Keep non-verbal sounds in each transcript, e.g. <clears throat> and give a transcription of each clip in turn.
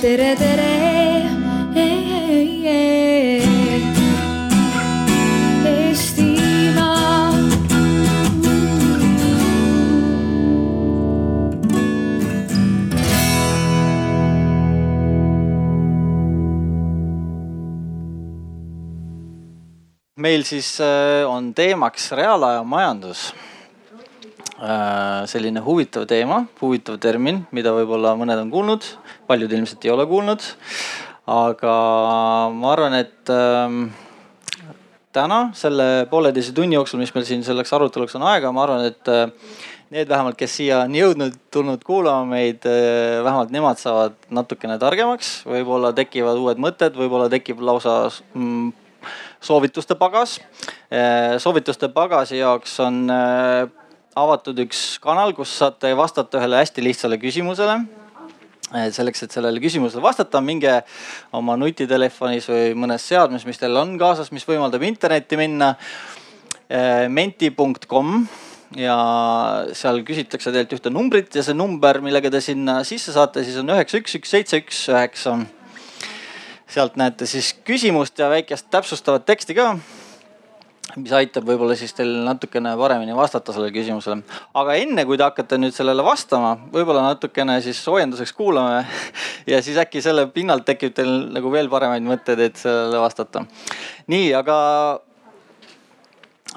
tere, tere. Eestimaa. meil siis äh, on teemaks reaalaja majandus. selline huvitav teema, huvitav termin, mida võib-olla mõned on kuulnud, paljud ilmselt ei ole kuulnud. aga ma arvan, et ähm, täna selle pooleteise tunni jooksul, mis meil siin selleks aruteluks on aega, ma arvan, et äh, need vähemalt, kes siia on jõudnud, tulnud kuulama meid, äh, vähemalt nemad saavad natukene targemaks, võib-olla tekivad uued mõtted, võib-olla tekib lausa mm, soovituste pagas. soovituste pagasi jaoks on äh, avatud üks kanal, kus saate vastata ühele hästi lihtsale küsimusele. Selleks, et sellele küsimusele vastata, minge oma nutitelefonis või mõnes seadmes, mis teil on kaasas, mis võimaldab internetti minna. menti.com ja seal küsitakse teilt ühte numbrit ja see number, millega te sinna sisse saate, siis on üheksa, üks, üks, seitse, üks, üheksa sealt näete siis küsimust ja väikest täpsustavat teksti ka. Mis aitab võib-olla siis teil natukene paremini vastata sellele küsimusele. aga enne kui te hakkate nüüd sellele vastama, võib-olla natukene siis soojenduseks kuulame <laughs> ja siis äkki selle pinnalt tekib teil nagu veel paremaid mõtteid, et sellele vastata. nii, aga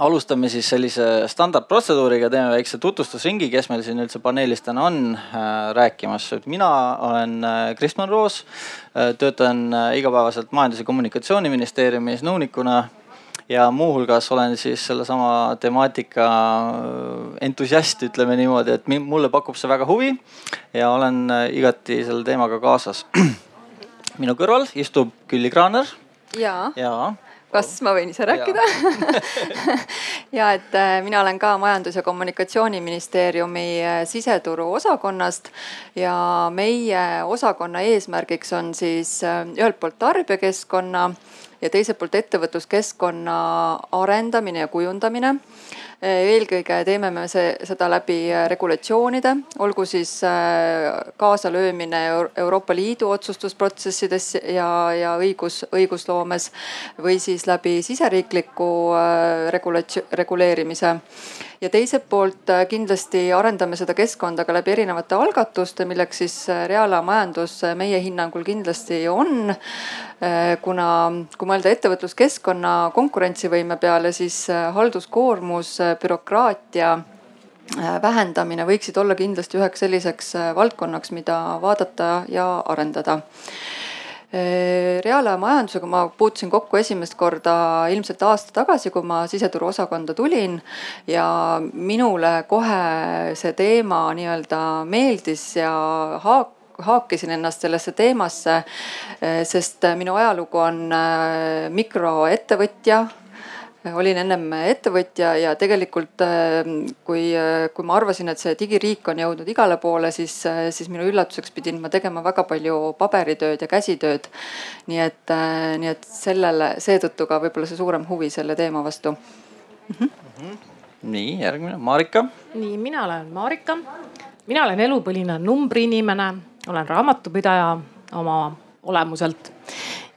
alustame siis sellise standardprotseduuriga, teeme väikse tutvustusringi, kes meil siin üldse paneelis täna on äh, rääkimas. mina olen äh, Kristjan Roos äh,, töötan äh, igapäevaselt Majandus- ja Kommunikatsiooniministeeriumis nõunikuna ja muuhulgas olen siis sellesama temaatika äh, entusiast, ütleme niimoodi, et mulle pakub see väga huvi ja olen äh, igati selle teemaga kaasas. <clears throat> minu kõrval istub Külli Kraaner. ja, ja kas ma võin ise rääkida? ja <laughs> et äh, mina olen ka Majandus- ja Kommunikatsiooniministeeriumi siseturu osakonnast ja meie osakonna eesmärgiks on siis ühelt poolt tarbijakeskkonna ja teiselt poolt ettevõtluskeskkonna arendamine ja kujundamine. Eelkõige teeme me see, seda läbi regulatsioonide, olgu siis kaasalöömine Euroopa Liidu otsustusprotsessides ja, ja õigus, õigusloomes või siis läbi siseriikliku regulatsioon, reguleerimise ja teiselt poolt kindlasti arendame seda keskkonda ka läbi erinevate algatuste, milleks siis reaalajamajandus meie hinnangul kindlasti on. kuna, kui mõelda ettevõtluskeskkonna konkurentsivõime peale, siis halduskoormus, bürokraatia vähendamine võiksid olla kindlasti üheks selliseks valdkonnaks, mida vaadata ja arendada reaalaja majandusega ma puutusin kokku esimest korda ilmselt aasta tagasi, kui ma siseturu osakonda tulin. ja minule kohe see teema nii-öelda meeldis ja haak-, haakisin ennast sellesse teemasse, sest minu ajalugu on mikroettevõtja olin ennem ettevõtja ja tegelikult kui, kui ma arvasin, et see digiriik on jõudnud igale poole, siis, siis minu üllatuseks pidin ma tegema väga palju paberitööd ja käsitööd. nii et, nii et sellele, seetõttu ka võib-olla see suurem huvi selle teema vastu mm. -hmm. nii järgmine, Marika. nii, mina olen Marika. mina olen elupõline numbriinimene, olen raamatupidaja oma olemuselt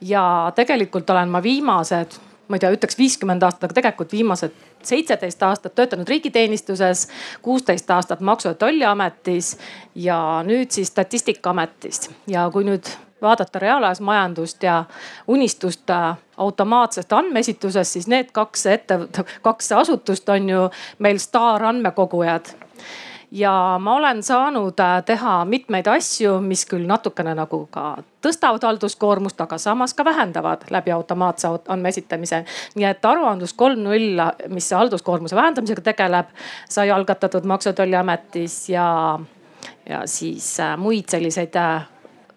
ja tegelikult olen ma viimased ma ei tea, ütleks viiskümmend aastat, aga tegelikult viimased seitseteist aastat töötanud riigiteenistuses, kuusteist aastat Maksu- ja Tolliametis ja nüüd siis Statistikaametis. ja kui nüüd vaadata reaalajas majandust ja unistust automaatsest andmeesitusest, siis need kaks ette, kaks asutust on ju meil staarandmekogujad ja ma olen saanud äh, teha mitmeid asju, mis küll natukene nagu ka tõstavad halduskoormust, aga samas ka vähendavad läbi automaatse andme esitamise. nii et aruandlus kolm null, mis halduskoormuse vähendamisega tegeleb, sai algatatud Maksu- ja Tolliametis ja, ja siis äh, muid selliseid äh,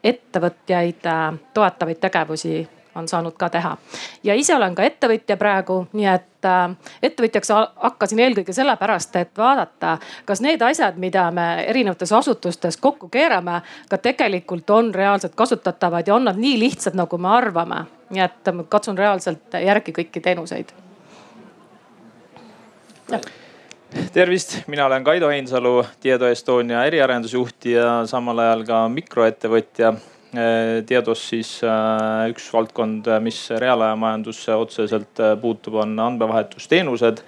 ettevõtjaid toetavaid tegevusi on saanud ka teha. ja ise olen ka ettevõtja praegu, nii et äh, ettevõtjaks hakkasin eelkõige sellepärast, et vaadata, kas need asjad, mida me erinevates asutustes kokku keerame, ka tegelikult on reaalselt kasutatavad ja on nad nii lihtsad, nagu me arvame. nii et katsun reaalselt järgi kõiki teenuseid. tervist, mina olen Kaido Heinsalu, Tieto Estonia eriarendusjuht ja samal ajal ka mikroettevõtja Teados siis üks valdkond, mis reaalajamajandusse otseselt puutub, on andmevahetusteenused.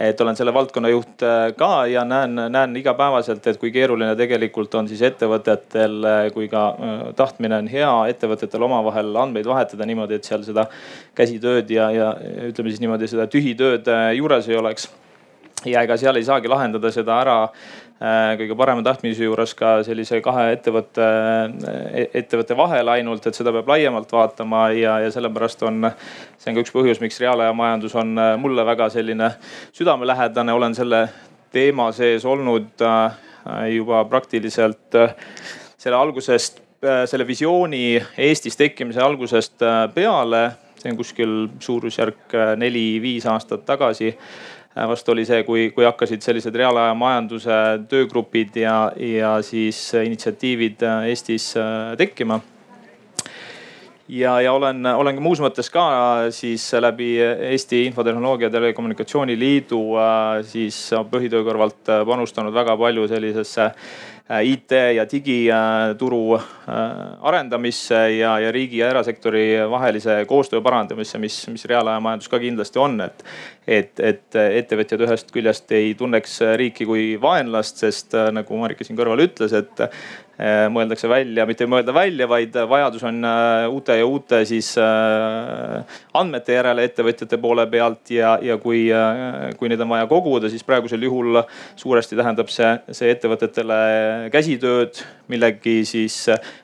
Et olen selle valdkonna juht äh, ka ja näen, näen igapäevaselt, et kui keeruline tegelikult on siis ettevõtetel, äh, kui ka äh, tahtmine on hea, ettevõtetel omavahel andmeid vahetada niimoodi, et seal seda käsitööd ja, ja ütleme siis niimoodi seda tühitööd juures ei oleks. Ja ega seal ei saagi lahendada seda ära Äh, kõige parema tahtmise juures ka sellise kahe ettevõtte, äh, ettevõtte vahel ainult, et seda peab laiemalt vaatama ja, ja sellepärast on, see on ka üks põhjus, miks reaalajamajandus on äh, mulle väga selline südamelähedane, olen selle teema sees olnud juba praktiliselt selle algusest, selle visiooni Eestis tekkimise algusest peale. see on kuskil suurusjärk neli-viis aastat tagasi Äh, vast oli see, kui, kui hakkasid sellised reaalaja majanduse töögrupid ja, ja siis initsiatiivid äh, Eestis äh, tekkima. Ja, ja olen, olen ka muus mõttes ka siis läbi Eesti Infotehnoloogia Telekommunikatsiooni Liidu siis põhitöö kõrvalt panustanud väga palju sellisesse Äh, IT ja digituru äh, arendamisse ja, ja riigi ja erasektori vahelise koostöö parandamisse, mis, mis reaalajamajandus ka kindlasti on, et. et, et ettevõtjad ühest küljest ei tunneks riiki kui vaenlast, sest äh, nagu Marika siin kõrval ütles, et Äh, mõeldakse välja, mitte ei mõelda välja, vaid vajadus on äh, uute ja uute siis äh, andmete järele ettevõtjate poole pealt ja, ja kui, kui neid on vaja koguda, siis praegusel juhul suuresti tähendab see, see ettevõtetele käsitööd, millegi siis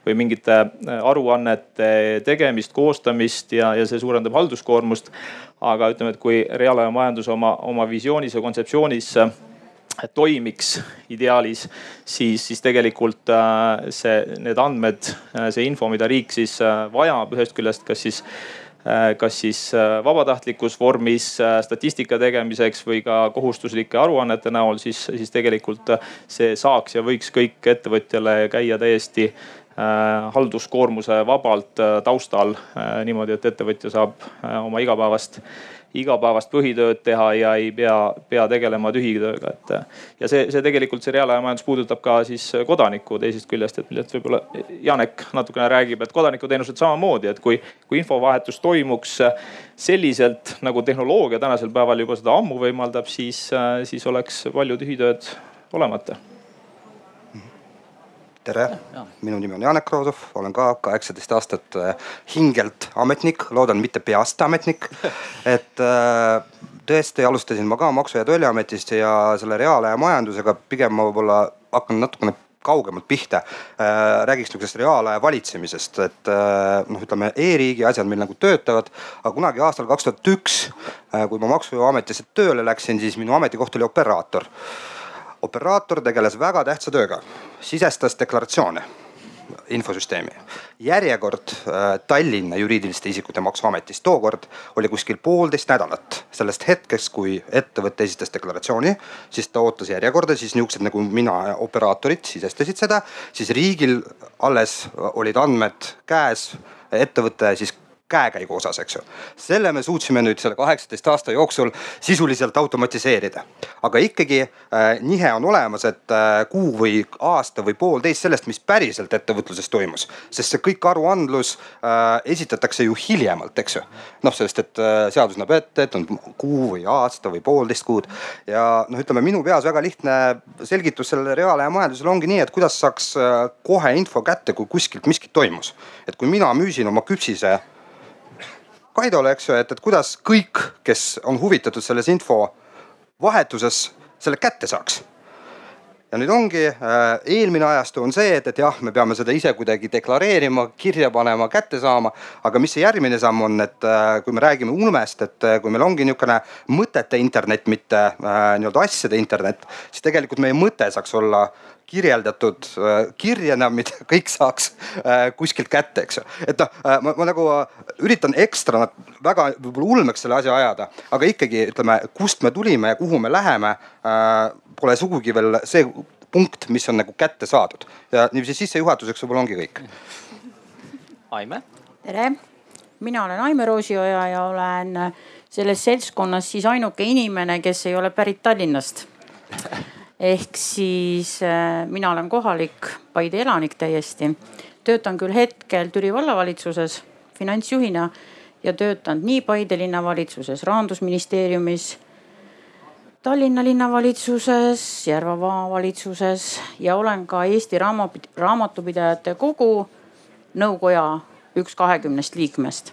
või mingite aruannete tegemist, koostamist ja, ja see suurendab halduskoormust. aga ütleme, et kui reaalajamajandus oma, oma visioonis ja kontseptsioonis toimiks ideaalis, siis, siis tegelikult äh, see, need andmed, äh, see info, mida riik siis äh, vajab ühest küljest, kas siis kas siis vabatahtlikus vormis statistika tegemiseks või ka kohustuslike aruannete näol, siis, siis tegelikult see saaks ja võiks kõik ettevõtjale käia täiesti halduskoormuse vabalt taustal niimoodi, et ettevõtja saab oma igapäevast igapäevast põhitööd teha ja ei pea, pea tegelema tühitööga, et. ja see, see tegelikult see reaalajamajandus puudutab ka siis kodanikku teisest küljest, et millest võib-olla Janek natukene räägib, et kodanikuteenused samamoodi, et kui, kui infovahetus toimuks selliselt nagu tehnoloogia tänasel päeval juba seda ammu võimaldab, siis, siis oleks palju tühitööd olemata tere, minu nimi on Janek Roosov, olen ka kaheksateist aastat äh, hingelt ametnik, loodan mitte peast ametnik. <laughs> et äh, tõesti alustasin ma ka Maksu- ja Tolliametist ja selle reaalaja majandusega pigem ma võib-olla hakkan natukene kaugemalt pihta äh,. räägiks niisugusest reaalaja valitsemisest, et noh, ütleme e-riigi asjad meil nagu töötavad, aga kunagi aastal kaks tuhat üks, kui ma maksuametisse tööle läksin, siis minu ametikoht oli operaator operaator tegeles väga tähtsa tööga, sisestas deklaratsioone infosüsteemi. järjekord äh, Tallinna juriidiliste isikute maksuametis tookord oli kuskil poolteist nädalat. sellest hetkest, kui ettevõte esitas deklaratsiooni, siis ta ootas järjekorda, siis niisugused nagu mina, operaatorid sisestasid seda, siis riigil alles olid andmed käes ettevõte siis käekäigu osas, eks ju. selle me suutsime nüüd selle kaheksateist aasta jooksul sisuliselt automatiseerida. aga ikkagi äh, nihe on olemas, et äh, kuu või aasta või poolteist sellest, mis päriselt ettevõtluses toimus. sest see kõik aruandlus äh, esitatakse ju hiljemalt, eks ju. noh, sellest, et äh, seadus näeb ette, et on kuu või aasta või poolteist kuud. ja noh, ütleme minu peas väga lihtne selgitus sellele reaalaja majandusele ongi nii, et kuidas saaks äh, kohe info kätte, kui kuskilt miskit toimus. et kui mina müüsin oma küpsise Kaidole, eks ju, et, et kuidas kõik, kes on huvitatud selles infovahetuses, selle kätte saaks ja nüüd ongi äh, eelmine ajastu on see, et, et jah, me peame seda ise kuidagi deklareerima, kirja panema, kätte saama. aga mis see järgmine samm on, et äh, kui me räägime ulmest, et äh, kui meil ongi niisugune mõtete internet, mitte nii-öelda asjade internet, siis tegelikult meie mõte saaks olla kirjeldatud äh, kirjana, mida <laughs> kõik saaks äh, kuskilt kätte, eks ju. et noh, äh, ma, ma nagu üritan ekstra väga võib-olla ulmeks selle asja ajada, aga ikkagi ütleme, kust me tulime ja kuhu me läheme, pole sugugi veel see punkt, mis on nagu kätte saadud ja niiviisi sissejuhatuseks võib-olla ongi kõik. Aime. tere, mina olen Aime Roosioja ja olen selles seltskonnas siis ainuke inimene, kes ei ole pärit Tallinnast ehk siis äh, mina olen kohalik Paide elanik täiesti töötan küll hetkel Türi vallavalitsuses finantsjuhina ja töötanud nii Paide linnavalitsuses, rahandusministeeriumis, Tallinna linnavalitsuses, Järva maavalitsuses ja olen ka Eesti Raamatupidajate Kogu nõukoja üks kahekümnest liikmest.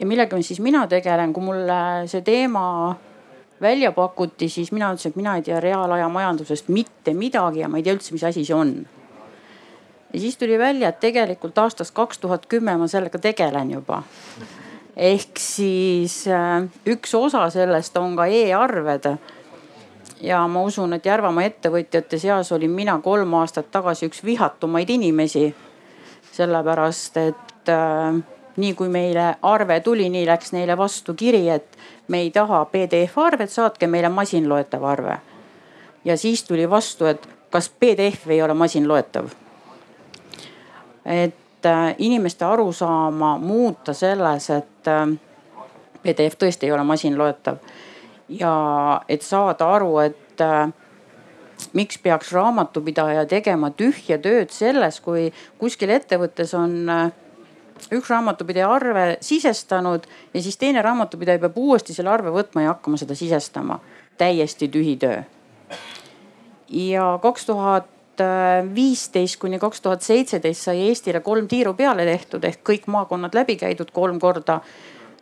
ja millega siis mina tegelen, kui mulle see teema välja pakuti, siis mina ütlesin, et mina ei tea reaalaja majandusest mitte midagi ja ma ei tea üldse, mis asi see on. ja siis tuli välja, et tegelikult aastast kaks tuhat kümme ma sellega tegelen juba. ehk siis äh, üks osa sellest on ka e-arved. ja ma usun, et Järvamaa ettevõtjate seas olin mina kolm aastat tagasi üks vihatumaid inimesi. sellepärast, et äh, nii kui meile arve tuli, nii läks neile vastu kiri, et me ei taha PDF arvet, saatke meile masinloetav arve. ja siis tuli vastu, et kas PDF ei ole masinloetav. et äh, inimeste arusaama muuta selles, et äh, PDF tõesti ei ole masinloetav ja et saada aru, et äh, miks peaks raamatupidaja tegema tühja tööd selles, kui kuskil ettevõttes on üks raamatupidaja arve sisestanud ja siis teine raamatupidaja peab uuesti selle arve võtma ja hakkama seda sisestama. täiesti tühi töö. ja kaks tuhat viisteist kuni kaks tuhat seitseteist sai Eestile kolm tiiru peale tehtud ehk kõik maakonnad läbi käidud kolm korda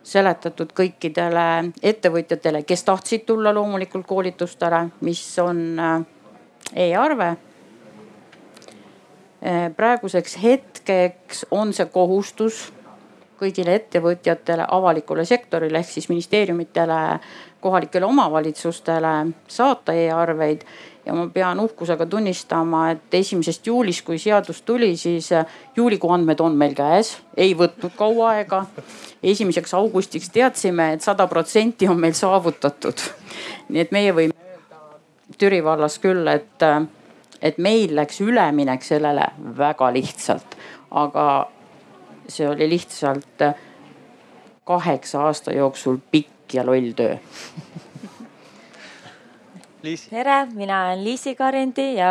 seletatud kõikidele ettevõtjatele, kes tahtsid tulla loomulikult koolitustele, mis on äh, e-arve praeguseks hetkeks on see kohustus kõigile ettevõtjatele, avalikule sektorile ehk siis ministeeriumitele, kohalikele omavalitsustele saata e-arveid. ja ma pean uhkusega tunnistama, et esimesest juulist, kui seadus tuli, siis juulikuu andmed on meil käes, ei võtnud kaua aega. esimeseks augustiks teadsime et, et sada protsenti on meil saavutatud. nii et meie võime öelda Türi vallas küll, et et meil läks üleminek sellele väga lihtsalt, aga see oli lihtsalt kaheksa aasta jooksul pikk ja loll töö <laughs> tere, mina olen Liisi Karindi ja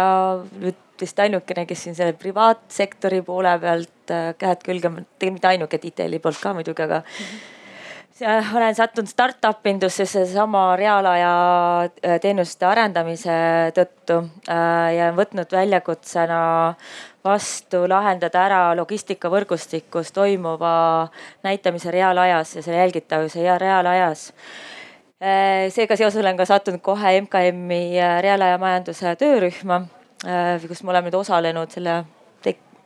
nüüd vist ainukene, kes siin selle privaatsektori poole pealt äh, käed külge, tegelikult mitte ainuke detaili poolt ka muidugi, aga mm. <laughs> -hmm olen sattunud startup indusse seesama reaalaja äh, teenuste arendamise tõttu äh, ja võtnud väljakutsena vastu lahendada ära logistikavõrgustikus toimuva näitamise reaalajas ja selle jälgitavuse ja reaalajas. Äh, seega seoses olen ka sattunud kohe MKM-i reaalajamajanduse töörühma, kus me oleme nüüd osalenud selle,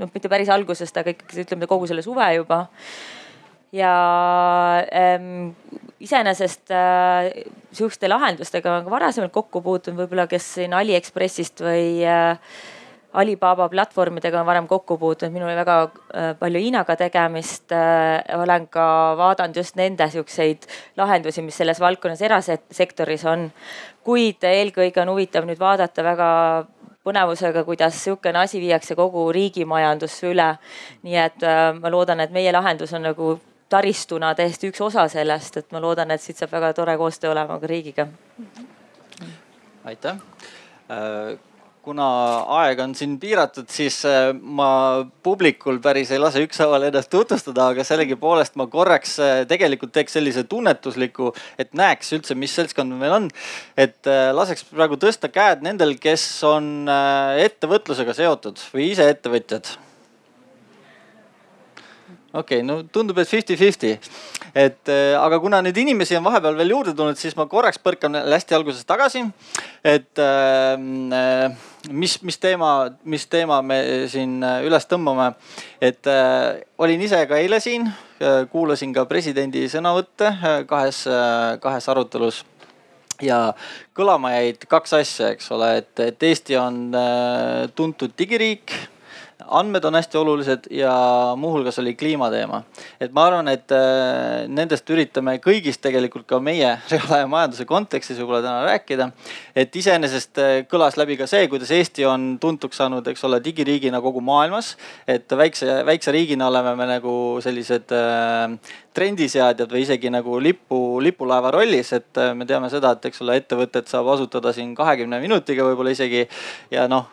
noh mitte päris algusest, aga ikkagi ütleme kogu selle suve juba ja ähm, iseenesest äh, sihukeste lahendustega olen ka varasemalt kokku puutunud, võib-olla kes siin Aliekspressist või äh, Alibaba platvormidega on varem kokku puutunud, minul oli väga äh, palju Hiinaga tegemist äh,. olen ka vaadanud just nende siukseid lahendusi, mis selles valdkonnas erasektoris on. kuid eelkõige on huvitav nüüd vaadata väga põnevusega, kuidas sihukene asi viiakse kogu riigi majandusse üle. nii et äh, ma loodan, et meie lahendus on nagu taristuna täiesti üks osa sellest, et ma loodan, et siit saab väga tore koostöö olema ka riigiga. aitäh äh, kuna aeg on siin piiratud, siis äh, ma publikul päris ei lase ükshaaval ennast tutvustada, aga sellegipoolest ma korraks äh, tegelikult teeks sellise tunnetusliku, et näeks üldse, mis seltskond meil on. et laseks praegu tõsta käed nendel, kes on ettevõtlusega seotud või ise ettevõtjad okei okay,, no tundub, et fifty-fifty. et äh, aga kuna neid inimesi on vahepeal veel juurde tulnud, siis ma korraks põrkan hästi alguses tagasi. et ähm, äh, mis, mis teema, mis teema me siin äh, üles tõmbame. et olin ise ka eile siin kuulasin ka presidendi sõnavõtte kahes kahes arutelus ja kõlama jäid kaks asja, eks ole, et, et Eesti on tuntud digiriik andmed on hästi olulised ja muuhulgas oli kliimateema. et ma arvan, et äh, nendest üritame kõigist tegelikult ka meie <laughs> reaalajamajanduse kontekstis võib-olla täna rääkida. et iseenesest äh, kõlas läbi ka see, kuidas Eesti on tuntuks saanud, eks ole, digiriigina kogu maailmas. et väikse, väikse riigina oleme me nagu sellised äh, trendiseadjad või isegi nagu lipu, lipulaeva rollis, et äh, me teame seda, et eks ole, ettevõtet saab asutada siin kahekümne minutiga võib-olla isegi ja noh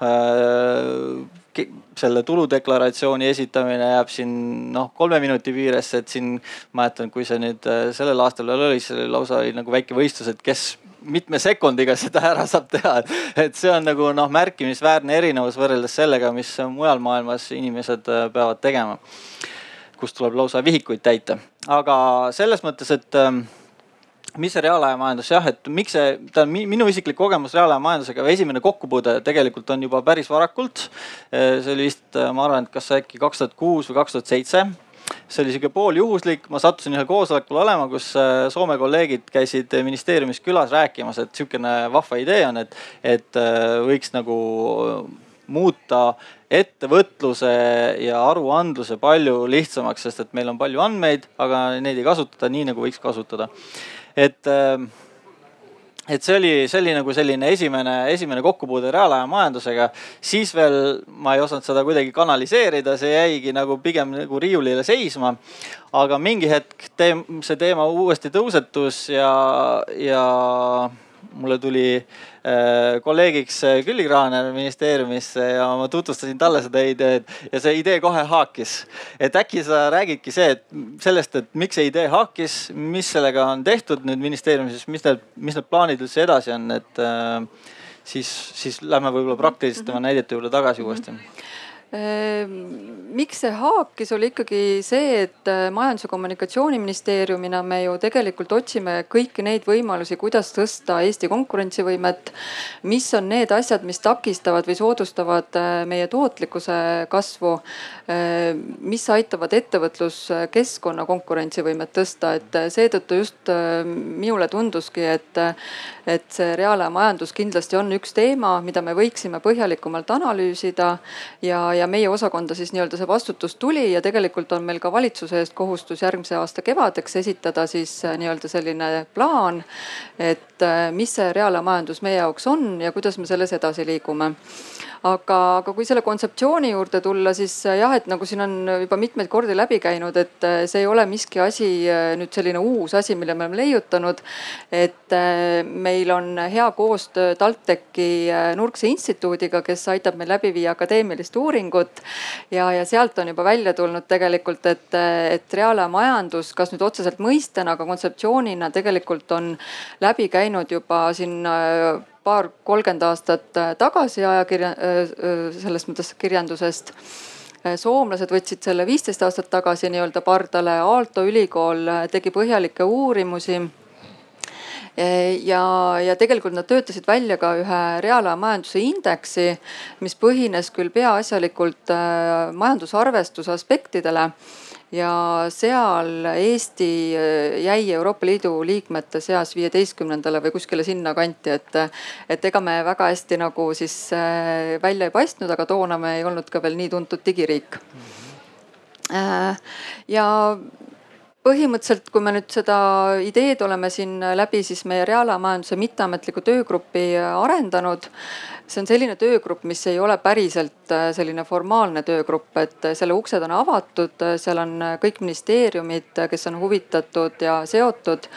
selle tuludeklaratsiooni esitamine jääb siin noh, kolme minuti piiresse, et siin mäletan, kui see nüüd äh, sellel aastal veel oli, siis oli lausa oli nagu väike võistlus, et kes mitme sekundiga seda ära saab teha, et see on nagu noh, märkimisväärne erinevus võrreldes sellega, mis mujal maailmas inimesed äh, peavad tegema. Kus tuleb lausa vihikuid täita, aga selles mõttes, et ähm, mis see reaalaja majandus jah, et miks see, on minu isiklik kogemus reaalaja majandusega või esimene kokkupuude tegelikult on juba päris varakult. Äh, see oli vist, äh, ma arvan, et kas äkki kaks tuhat kuus või kaks tuhat seitse. See oli sihuke pooljuhuslik, ma sattusin ühel koosolekul olema, kus äh, Soome kolleegid käisid ministeeriumis külas rääkimas, et sihukene vahva idee on, et, et võiks nagu muuta ettevõtluse ja aruandluse palju lihtsamaks, sest et meil on palju andmeid, aga neid ei kasutata nii nagu võiks kasutada. et äh, et see oli, see oli nagu selline esimene, esimene kokkupuude reaalaja majandusega. siis veel ma ei osanud seda kuidagi kanaliseerida, see jäigi nagu pigem nagu riiulile seisma. aga mingi hetk teem, see teema uuesti tõusetus ja, ja mulle tuli kolleegiks äh, Külli Kraaner ministeeriumisse ja ma tutvustasin talle seda ideed ja see idee kohe haakis. et äkki sa räägidki see, et sellest, et miks see idee haakis, mis sellega on tehtud nüüd ministeeriumis, mis need, mis need plaanid üldse edasi on, et äh, siis, siis lähme võib-olla praktiliste näidete juurde tagasi uuesti Ehm, miks see haakis, oli ikkagi see, et äh, Majandus- ja Kommunikatsiooniministeeriumina me ju tegelikult otsime kõiki neid võimalusi, kuidas tõsta Eesti konkurentsivõimet. mis on need asjad, mis takistavad või soodustavad äh, meie tootlikkuse kasvu. Ehm, mis aitavad ettevõtluskeskkonna konkurentsivõimet tõsta, et äh, seetõttu just minule tunduski, et, et see reaalaja majandus kindlasti on üks teema, mida me võiksime põhjalikumalt analüüsida ja ja meie osakonda siis nii-öelda see vastutus tuli ja tegelikult on meil ka valitsuse eest kohustus järgmise aasta kevadeks esitada siis äh, nii-öelda selline plaan. et äh, mis see reaalmajandus meie jaoks on ja kuidas me selles edasi liigume aga, aga kui selle kontseptsiooni juurde tulla, siis äh, jah, et nagu siin on juba mitmeid kordi läbi käinud, et äh, see ei ole miski asi, äh, nüüd selline uus asi, mille me oleme leiutanud. et meil on hea koostöö TalTechi Nurkse instituudiga, kes aitab meil läbi viia akadeemilist uuringut. ja, ja sealt on juba välja tulnud tegelikult, et, et reaalaja majandus, kas nüüd otseselt mõistena, aga kontseptsioonina tegelikult on läbi käinud juba siin paar, kolmkümmend aastat äh, tagasi ajakirja, äh, äh, selles mõttes kirjandusest. Soomlased võtsid selle viisteist aastat tagasi nii-öelda pardale, Aalto ülikool tegi põhjalikke uurimusi. Ja, ja tegelikult nad töötasid välja ka ühe reaalaja majanduse indeksi, mis põhines küll peaasjalikult majandusarvestuse aspektidele ja seal Eesti äh, jäi Euroopa Liidu liikmete seas viieteistkümnendale või kuskile sinnakanti, et, et ega me väga hästi nagu siis äh, välja ei paistnud, aga toona me ei olnud ka veel nii tuntud digiriik mm. -hmm. ja põhimõtteliselt, kui me nüüd seda ideed oleme siin läbi siis meie reaalajamajanduse mitteametliku töögrupi arendanud. see on selline töögrupp, mis ei ole päriselt äh, selline formaalne töögrupp, et selle uksed on avatud, seal on kõik ministeeriumid, kes on huvitatud ja seotud.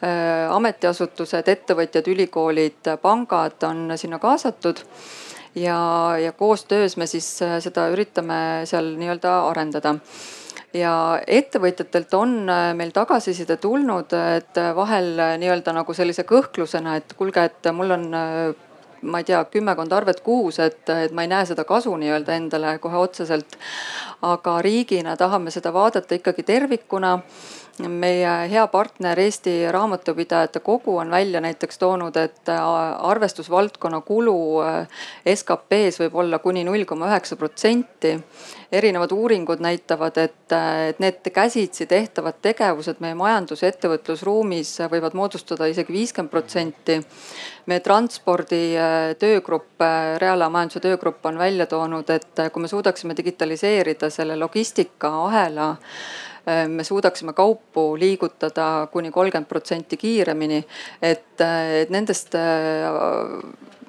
Äh, ametiasutused, ettevõtjad, ülikoolid, pangad on sinna kaasatud ja, ja koostöös me siis äh, seda üritame seal nii-öelda arendada ja ettevõtjatelt on äh, meil tagasiside tulnud, et äh, vahel äh, nii-öelda nagu sellise kõhklusena, et kuulge, et mul on ma ei tea, kümmekond arvet kuus, et, et ma ei näe seda kasu nii-öelda endale kohe otseselt. aga riigina tahame seda vaadata ikkagi tervikuna meie hea partner Eesti Raamatupidajate Kogu on välja näiteks toonud, et arvestusvaldkonna kulu SKP-s võib olla kuni null koma üheksa protsenti erinevad uuringud näitavad, et, et need käsitsi tehtavad tegevused meie majandus- ja ettevõtlusruumis võivad moodustada isegi viiskümmend protsenti. meie transpordi äh, töögrupp, äh, reaalajamajanduse töögrupp on välja toonud, et kui me suudaksime digitaliseerida selle logistikaahela äh, me suudaksime kaupu liigutada kuni kolmkümmend protsenti kiiremini. et, et nendest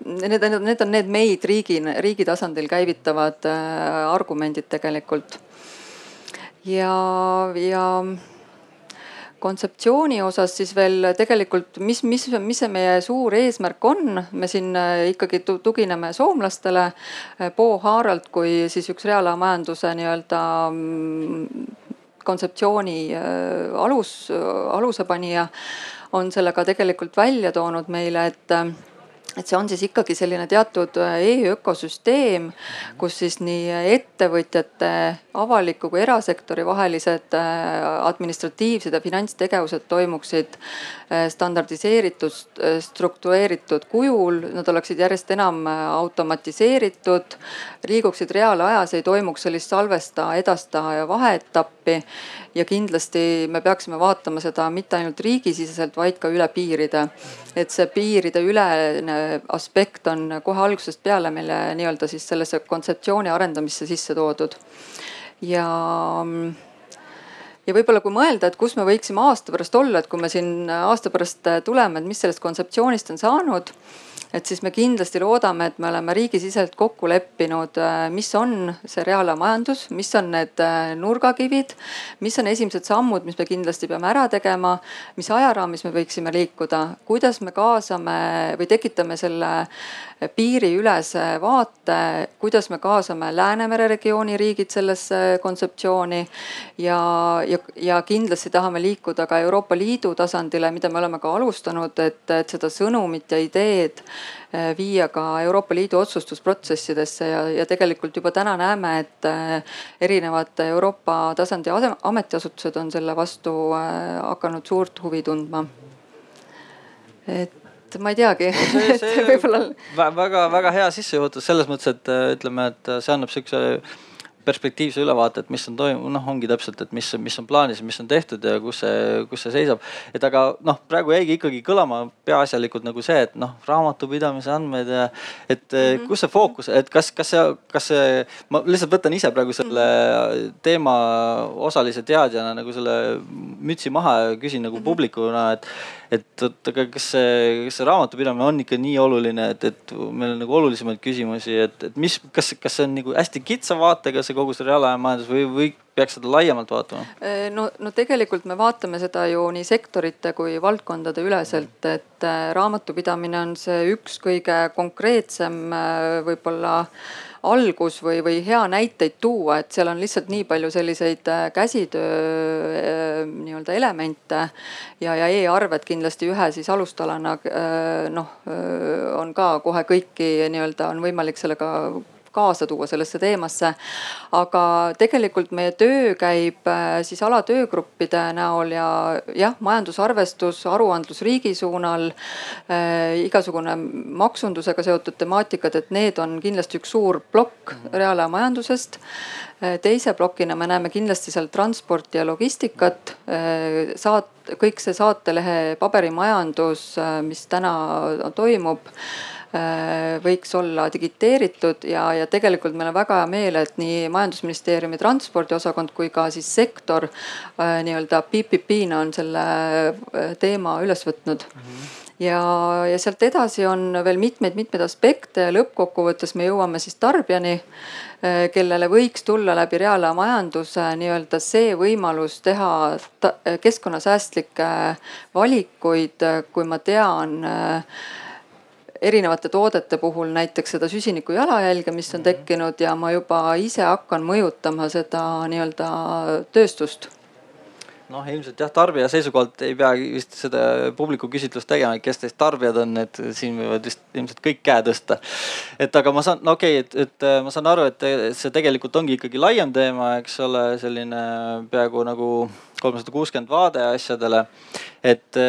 need, need on need meid riigi, riigi tasandil käivitavad äh, argumendid tegelikult. ja, ja kontseptsiooni osas siis veel tegelikult, mis, mis, mis see meie suur eesmärk on, me siin ikkagi tugineme soomlastele. Bo Harald kui siis üks reaalajamajanduse nii-öelda mm, kontseptsiooni alus, alusepanija on selle ka tegelikult välja toonud meile, et et see on siis ikkagi selline teatud äh, e-ökosüsteem, kus siis nii ettevõtjate, avaliku kui erasektori vahelised äh, administratiivsed ja finantstegevused toimuksid äh, standardiseeritud, struktureeritud kujul, nad oleksid järjest enam automatiseeritud, liiguksid reaalajas, ei toimuks sellist salvesta, edasta ja vaheetappi ja kindlasti me peaksime vaatama seda mitte ainult riigisiseselt, vaid ka üle piiride. et see piiride ülene aspekt on kohe algusest peale meile nii-öelda siis sellesse kontseptsiooni arendamisse sisse toodud. ja ja võib-olla kui mõelda, et kus me võiksime aasta pärast olla, et kui me siin aasta pärast tuleme, et mis sellest kontseptsioonist on saanud et siis me kindlasti loodame, et me oleme riigisiseselt kokku leppinud, äh, mis on see reaalmajandus, mis on need äh, nurgakivid, mis on esimesed sammud, mis me kindlasti peame ära tegema, mis ajaraamis me võiksime liikuda, kuidas me kaasame või tekitame selle piiriülese vaate, kuidas me kaasame Läänemere regiooni riigid sellesse kontseptsiooni ja, ja, ja kindlasti tahame liikuda ka Euroopa Liidu tasandile, mida me oleme ka alustanud, et, et seda sõnumit ja ideed viia ka Euroopa Liidu otsustusprotsessidesse ja, ja tegelikult juba täna näeme, et eh, erinevad Euroopa tasandi ametiasutused on selle vastu eh, hakanud suurt huvi tundma. et ma ei teagi võib-olla väga-väga hea sissejuhatus selles mõttes, et ütleme, et see annab siukse perspektiivse ülevaate, et mis on toimunud, noh, ongi täpselt, et mis, mis on plaanis, mis on tehtud ja kus see, kus see seisab. et aga noh, praegu jäigi ikkagi kõlama peaasjalikult nagu see, et noh, raamatupidamise andmed ja et mm -hmm. kus see fookus, et kas, kas see, kas see, ma lihtsalt võtan ise praegu selle teema osalise teadjana nagu selle mütsi maha ja küsin nagu mm -hmm. publikuna, et et oot, aga kas see, kas see raamatupidamine on ikka nii oluline, et, et meil on nagu olulisemaid küsimusi, et, et mis, kas, kas see on nagu hästi kitsa vaatega see kogu see reaalajamajandus või, või peaks seda laiemalt vaatama? Äh, no, no tegelikult me vaatame seda ju nii sektorite kui valdkondade üleselt, et äh, raamatupidamine on see üks kõige konkreetsem äh, võib-olla algus või, või hea näiteid tuua, et seal on lihtsalt nii palju selliseid käsitöö nii-öelda elemente. ja, ja e-arved kindlasti ühe siis alustalana noh, on ka kohe kõiki nii-öelda on võimalik sellega kaasa tuua sellesse teemasse. aga tegelikult meie töö käib äh, siis alatöögruppide näol ja jah, majandusarvestus, aruandlus riigi suunal äh,, igasugune maksundusega seotud temaatikad, et need on kindlasti üks suur plokk reaalaja majandusest. Äh, teise plokina me näeme kindlasti seal transporti ja logistikat, äh, saat-, kõik see saatelehe paberimajandus, mis täna toimub võiks olla digiteeritud ja, ja tegelikult meil on väga hea meel, et nii majandusministeeriumi transpordiosakond kui ka siis sektor äh, nii-öelda PPP-na on selle äh, teema üles võtnud mm. -hmm ja, ja sealt edasi on veel mitmeid-mitmeid aspekte ja lõppkokkuvõttes me jõuame siis tarbijani, kellele võiks tulla läbi reaalajamajanduse nii-öelda see võimalus teha keskkonnasäästlikke valikuid, kui ma tean erinevate toodete puhul näiteks seda süsiniku jalajälge, mis on mhm. tekkinud ja ma juba ise hakkan mõjutama seda nii-öelda tööstust noh, ilmselt jah, tarbija seisukohalt ei pea vist seda publiku küsitlust tegema, kes teist tarbijad on, et siin võivad vist ilmselt kõik käe tõsta. et aga ma saan, no okei okay,, et, et ma saan aru, et see tegelikult ongi ikkagi laiem teema, eks ole, selline peaaegu nagu kolmsada kuuskümmend vaade asjadele. et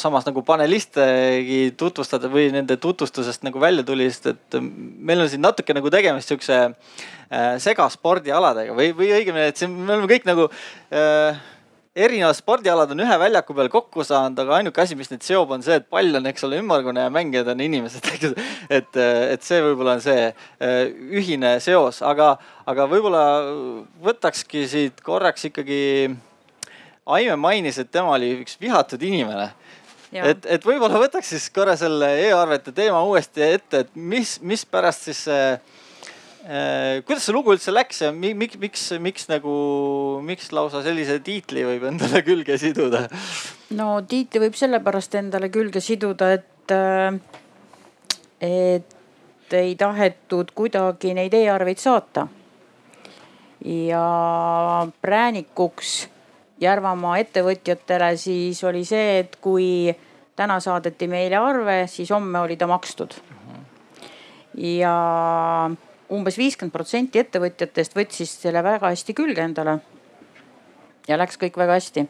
samas nagu panelistegi tutvustada või nende tutvustusest nagu välja tuli, sest et meil on siin natuke nagu tegemist siukse äh, segaspordialadega või, või õigemini, et siin me oleme kõik nagu äh, erinevad spordialad on ühe väljaku peal kokku saanud, aga ainuke asi, mis neid seob, on see, et pall on, eks ole, ümmargune ja mängijad on inimesed, <laughs> eks. et, et see võib-olla on see äh, ühine seos, aga, aga võib-olla võtakski siit korraks ikkagi. Aime mainis, et tema oli üks vihatud inimene et, et võib-olla võtaks siis korra selle e-arvete teema uuesti ette, et mis, mispärast siis see Äh, kuidas see lugu üldse läks ja miks, miks, miks nagu, miks lausa sellise tiitli võib endale külge siduda? no tiitli võib sellepärast endale külge siduda, et, äh, et ei tahetud kuidagi neid e-arveid saata. ja präänikuks Järvamaa ettevõtjatele siis oli see, et kui täna saadeti meile arve, siis homme oli ta makstud. ja umbes viiskümmend protsenti ettevõtjatest võttis selle väga hästi külge endale. ja läks kõik väga hästi.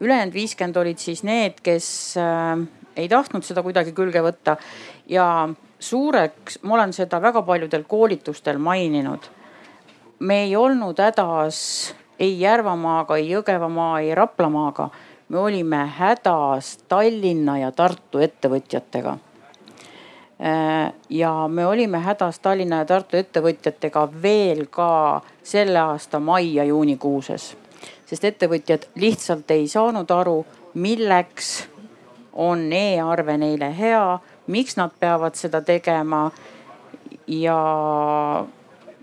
ülejäänud viiskümmend olid siis need, kes äh, ei tahtnud seda kuidagi külge võtta ja suureks, ma olen seda väga paljudel koolitustel maininud. me ei olnud hädas ei Järvamaaga, ei Jõgevamaa, ei Raplamaaga. me olime hädas Tallinna ja Tartu ettevõtjatega Äh, ja me olime hädas Tallinna ja Tartu ettevõtjatega veel ka selle aasta mai ja juunikuuses. sest ettevõtjad lihtsalt ei saanud aru, milleks on e-arve neile hea, miks nad peavad seda tegema. ja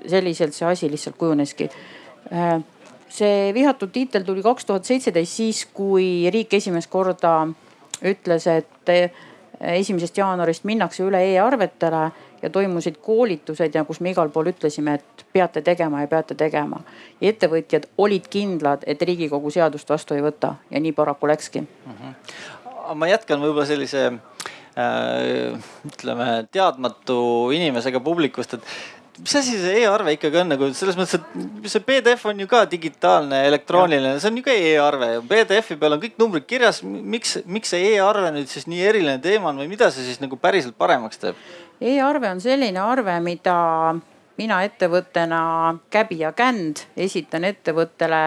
selliselt see asi lihtsalt kujuneski. See vihatud tiitel tuli kaks tuhat seitseteist, siis kui riik esimest korda ütles, et esimesest jaanuarist minnakse üle e-arvetele ja toimusid koolitused ja kus me igal pool ütlesime, et peate tegema ja peate tegema. ja ettevõtjad olid kindlad, et riigikogu seadust vastu ei võta ja nii paraku läkski mm. -hmm. ma jätkan võib-olla sellise äh, ütleme teadmatu inimesega publikust, et mis asi see e-arve ikkagi on nagu selles mõttes, et see PDF on ju ka digitaalne, elektrooniline, see on ju ka e-arve. PDF-i peal on kõik numbrid kirjas. miks, miks see e-arve nüüd siis nii eriline teema on või mida see siis nagu päriselt paremaks teeb? e-arve on selline arve, mida mina ettevõttena käbi ja känd esitan ettevõttele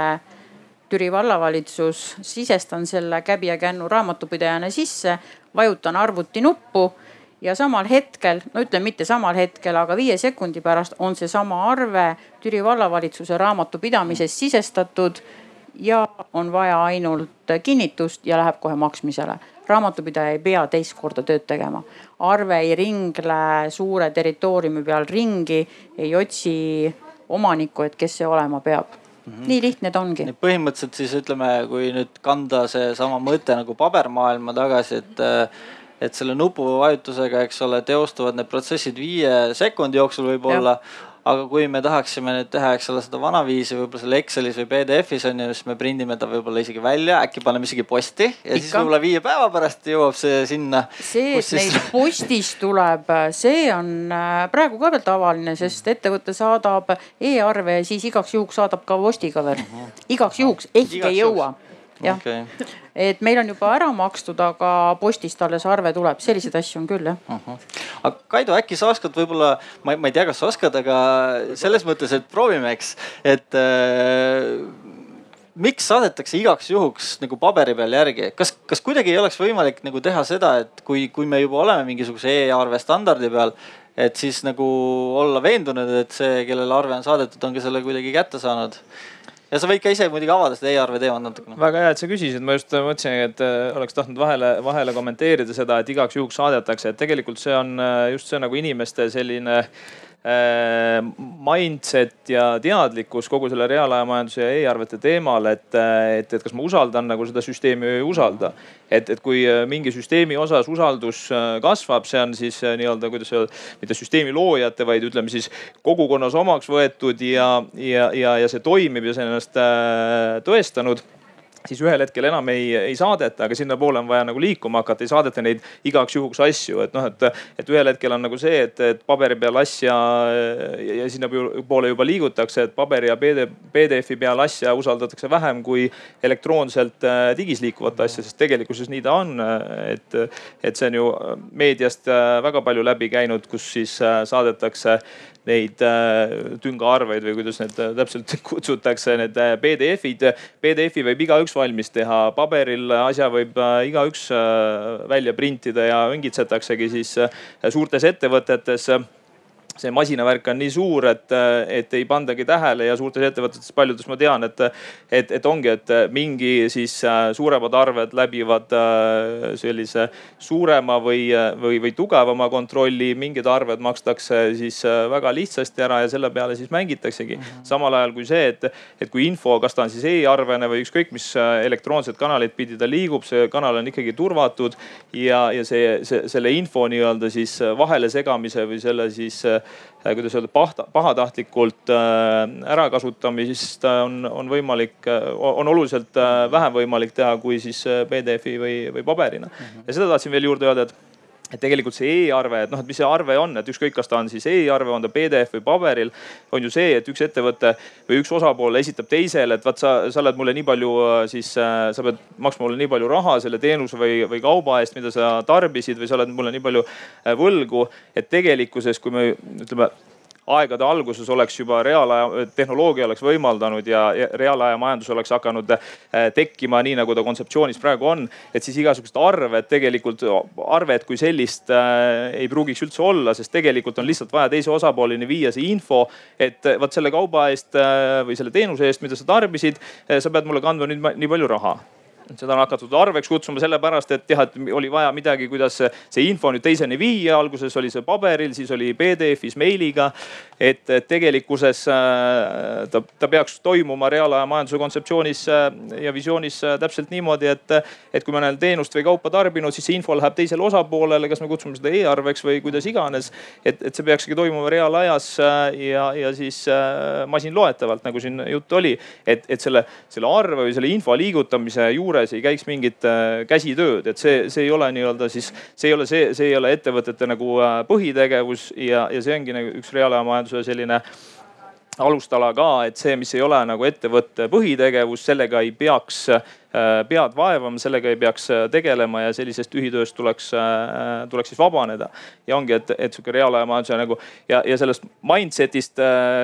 Türi vallavalitsus, sisestan selle käbi ja kännu raamatupidajana sisse, vajutan arvutinuppu ja samal hetkel, no ütleme mitte samal hetkel, aga viie sekundi pärast on seesama arve Türi vallavalitsuse raamatupidamises sisestatud ja on vaja ainult kinnitust ja läheb kohe maksmisele. raamatupidaja ei pea teist korda tööd tegema. arve ei ringle suure territooriumi peal ringi, ei otsi omanikku, et kes see olema peab Mm -hmm. nii lihtne ta ongi. põhimõtteliselt siis ütleme, kui nüüd kanda seesama mõte nagu pabermaailma tagasi, et et selle nupuvajutusega, eks ole, teostuvad need protsessid viie sekundi jooksul võib-olla aga kui me tahaksime nüüd teha, eks ole, seda vanaviisi võib-olla seal Excelis või PDF-is on ju, siis me prindime ta võib-olla isegi välja, äkki paneme isegi posti ja Ikka. siis võib-olla viie päeva pärast jõuab see sinna. see, et siis... neid postis tuleb, see on äh, praegu ka veel tavaline, sest ettevõte saadab e-arve ja siis igaks juhuks saadab ka postiga veel. Mhm. igaks juhuks, ehk ei jõua jah okay., et meil on juba ära makstud, aga postist alles arve tuleb, selliseid asju on küll jah uh. -huh. aga Kaido, äkki sa oskad võib-olla, ma, ma ei tea, kas sa oskad, aga selles mõttes, et proovime, eks, et äh, miks saadetakse igaks juhuks nagu paberi peal järgi, kas, kas kuidagi ei oleks võimalik nagu teha seda, et kui, kui me juba oleme mingisuguse e-arve standardi peal, et siis nagu olla veendunud, et see, kellele arve on saadetud, on ka selle kuidagi kätte saanud ja sa võid ka ise muidugi avada seda e-arve teemat natukene. väga hea, et sa küsisid, ma just mõtlesingi, et äh, oleks tahtnud vahele, vahele kommenteerida seda, et igaks juhuks saadetakse, et tegelikult see on äh, just see nagu inimeste selline äh, Äh, mindset ja teadlikkus kogu selle reaalajamajanduse ja e-arvete teemal, et, et, et kas ma usaldan nagu seda süsteemi või ei usalda. et, et kui äh, mingi süsteemi osas usaldus äh, kasvab, see on siis nii-öelda, kuidas öelda, mitte süsteemi loojate, vaid ütleme siis kogukonnas omaks võetud ja, ja, ja, ja see toimib ja see on ennast tõestanud siis ühel hetkel enam ei, ei saadeta, aga sinnapoole on vaja nagu liikuma hakata, ei saadeta neid igaks juhuks asju, et noh, et, et ühel hetkel on nagu see, et, et paberi peal asja ja, ja sinnapoole juba liigutakse, et paberi ja PDF, PDF-i peal asja usaldatakse vähem kui elektroonselt äh, digis liikuvat asja, sest tegelikkuses nii ta on. et, et see on ju meediast äh, väga palju läbi käinud, kus siis äh, saadetakse neid äh, tüngaarveid või kuidas need äh, täpselt <laughs> kutsutakse, need äh, PDF-id. PDF-i võib igaüks valmis teha, paberil asja võib igaüks välja printida ja õngitsetaksegi siis suurtes ettevõtetes see masinavärk on nii suur, et, et ei pandagi tähele ja suurtes ettevõtetes paljudes ma tean, et, et, et ongi, et mingi siis äh, suuremad arved läbivad äh, sellise suurema või, või, või tugevama kontrolli, mingid arved makstakse siis äh, väga lihtsasti ära ja selle peale siis mängitaksegi mm. -hmm. samal ajal kui see, et, et kui info, kas ta on siis e-arvena või ükskõik mis elektroonset kanalit pidi ta liigub, see kanal on ikkagi turvatud ja, ja see, see, selle info nii-öelda siis vahele segamise või selle siis kuidas öelda, pahta, pahatahtlikult äh, ärakasutamist on, on võimalik, äh, on oluliselt vähem võimalik teha kui siis PDF-i või, või paberina. Mhm. ja seda tahtsin veel juurde öelda, et et tegelikult see e-arve, et noh, et mis see arve on, et ükskõik, kas ta on siis e-arve, on ta PDF või paberil, on ju see, et üks ettevõte või üks osapool esitab teisele, et vaat sa, sa oled mulle nii palju siis, sa pead maksma mulle nii palju raha selle teenuse või, või kauba eest, mida sa tarbisid või sa oled mulle nii palju võlgu. et tegelikkuses, kui me ütleme aegade alguses oleks juba reaalaja, tehnoloogia oleks võimaldanud ja, ja reaalaja majandus oleks hakanud äh, tekkima nii, nagu ta kontseptsioonis praegu on. et siis igasugused arved tegelikult, arvet kui sellist äh, ei pruugiks üldse olla, sest tegelikult on lihtsalt vaja teise osapooleni viia see info, et vot selle kauba eest äh, või selle teenuse eest, mida sa tarbisid, sa pead mulle kandma nüüd nii palju raha seda on hakatud arveks kutsuma sellepärast, et jah, et oli vaja midagi, kuidas see info nüüd teiseni viia. alguses oli see paberil, siis oli PDF-is meiliga. et tegelikkuses äh, ta, ta peaks toimuma reaalaja majanduse kontseptsioonis äh, ja visioonis äh, täpselt niimoodi, et, et kui ma olen teenust või kaupa tarbinud, siis see info läheb teisele osapoolele, kas me kutsume seda e-arveks või kuidas iganes. et, et see peakski toimuma reaalajas ja, ja siis masinloetavalt, nagu siin juttu oli. et, et selle, selle arve või selle info liigutamise juures juures ei käiks mingit äh, käsitööd, et see, see ei ole nii-öelda siis, see ei ole see, see ei ole ettevõtete nagu äh, põhitegevus ja, ja see ongi nagu üks reaalajamajanduse selline alustala ka, et see, mis ei ole nagu ettevõtte põhitegevus, sellega ei peaks Äh, pead vaevama, sellega ei peaks äh, tegelema ja sellisest tühitööst tuleks, äh, tuleks siis vabaneda. ja ongi, et, et sihuke reaalajamajanduse nagu ja, ja sellest mindset'ist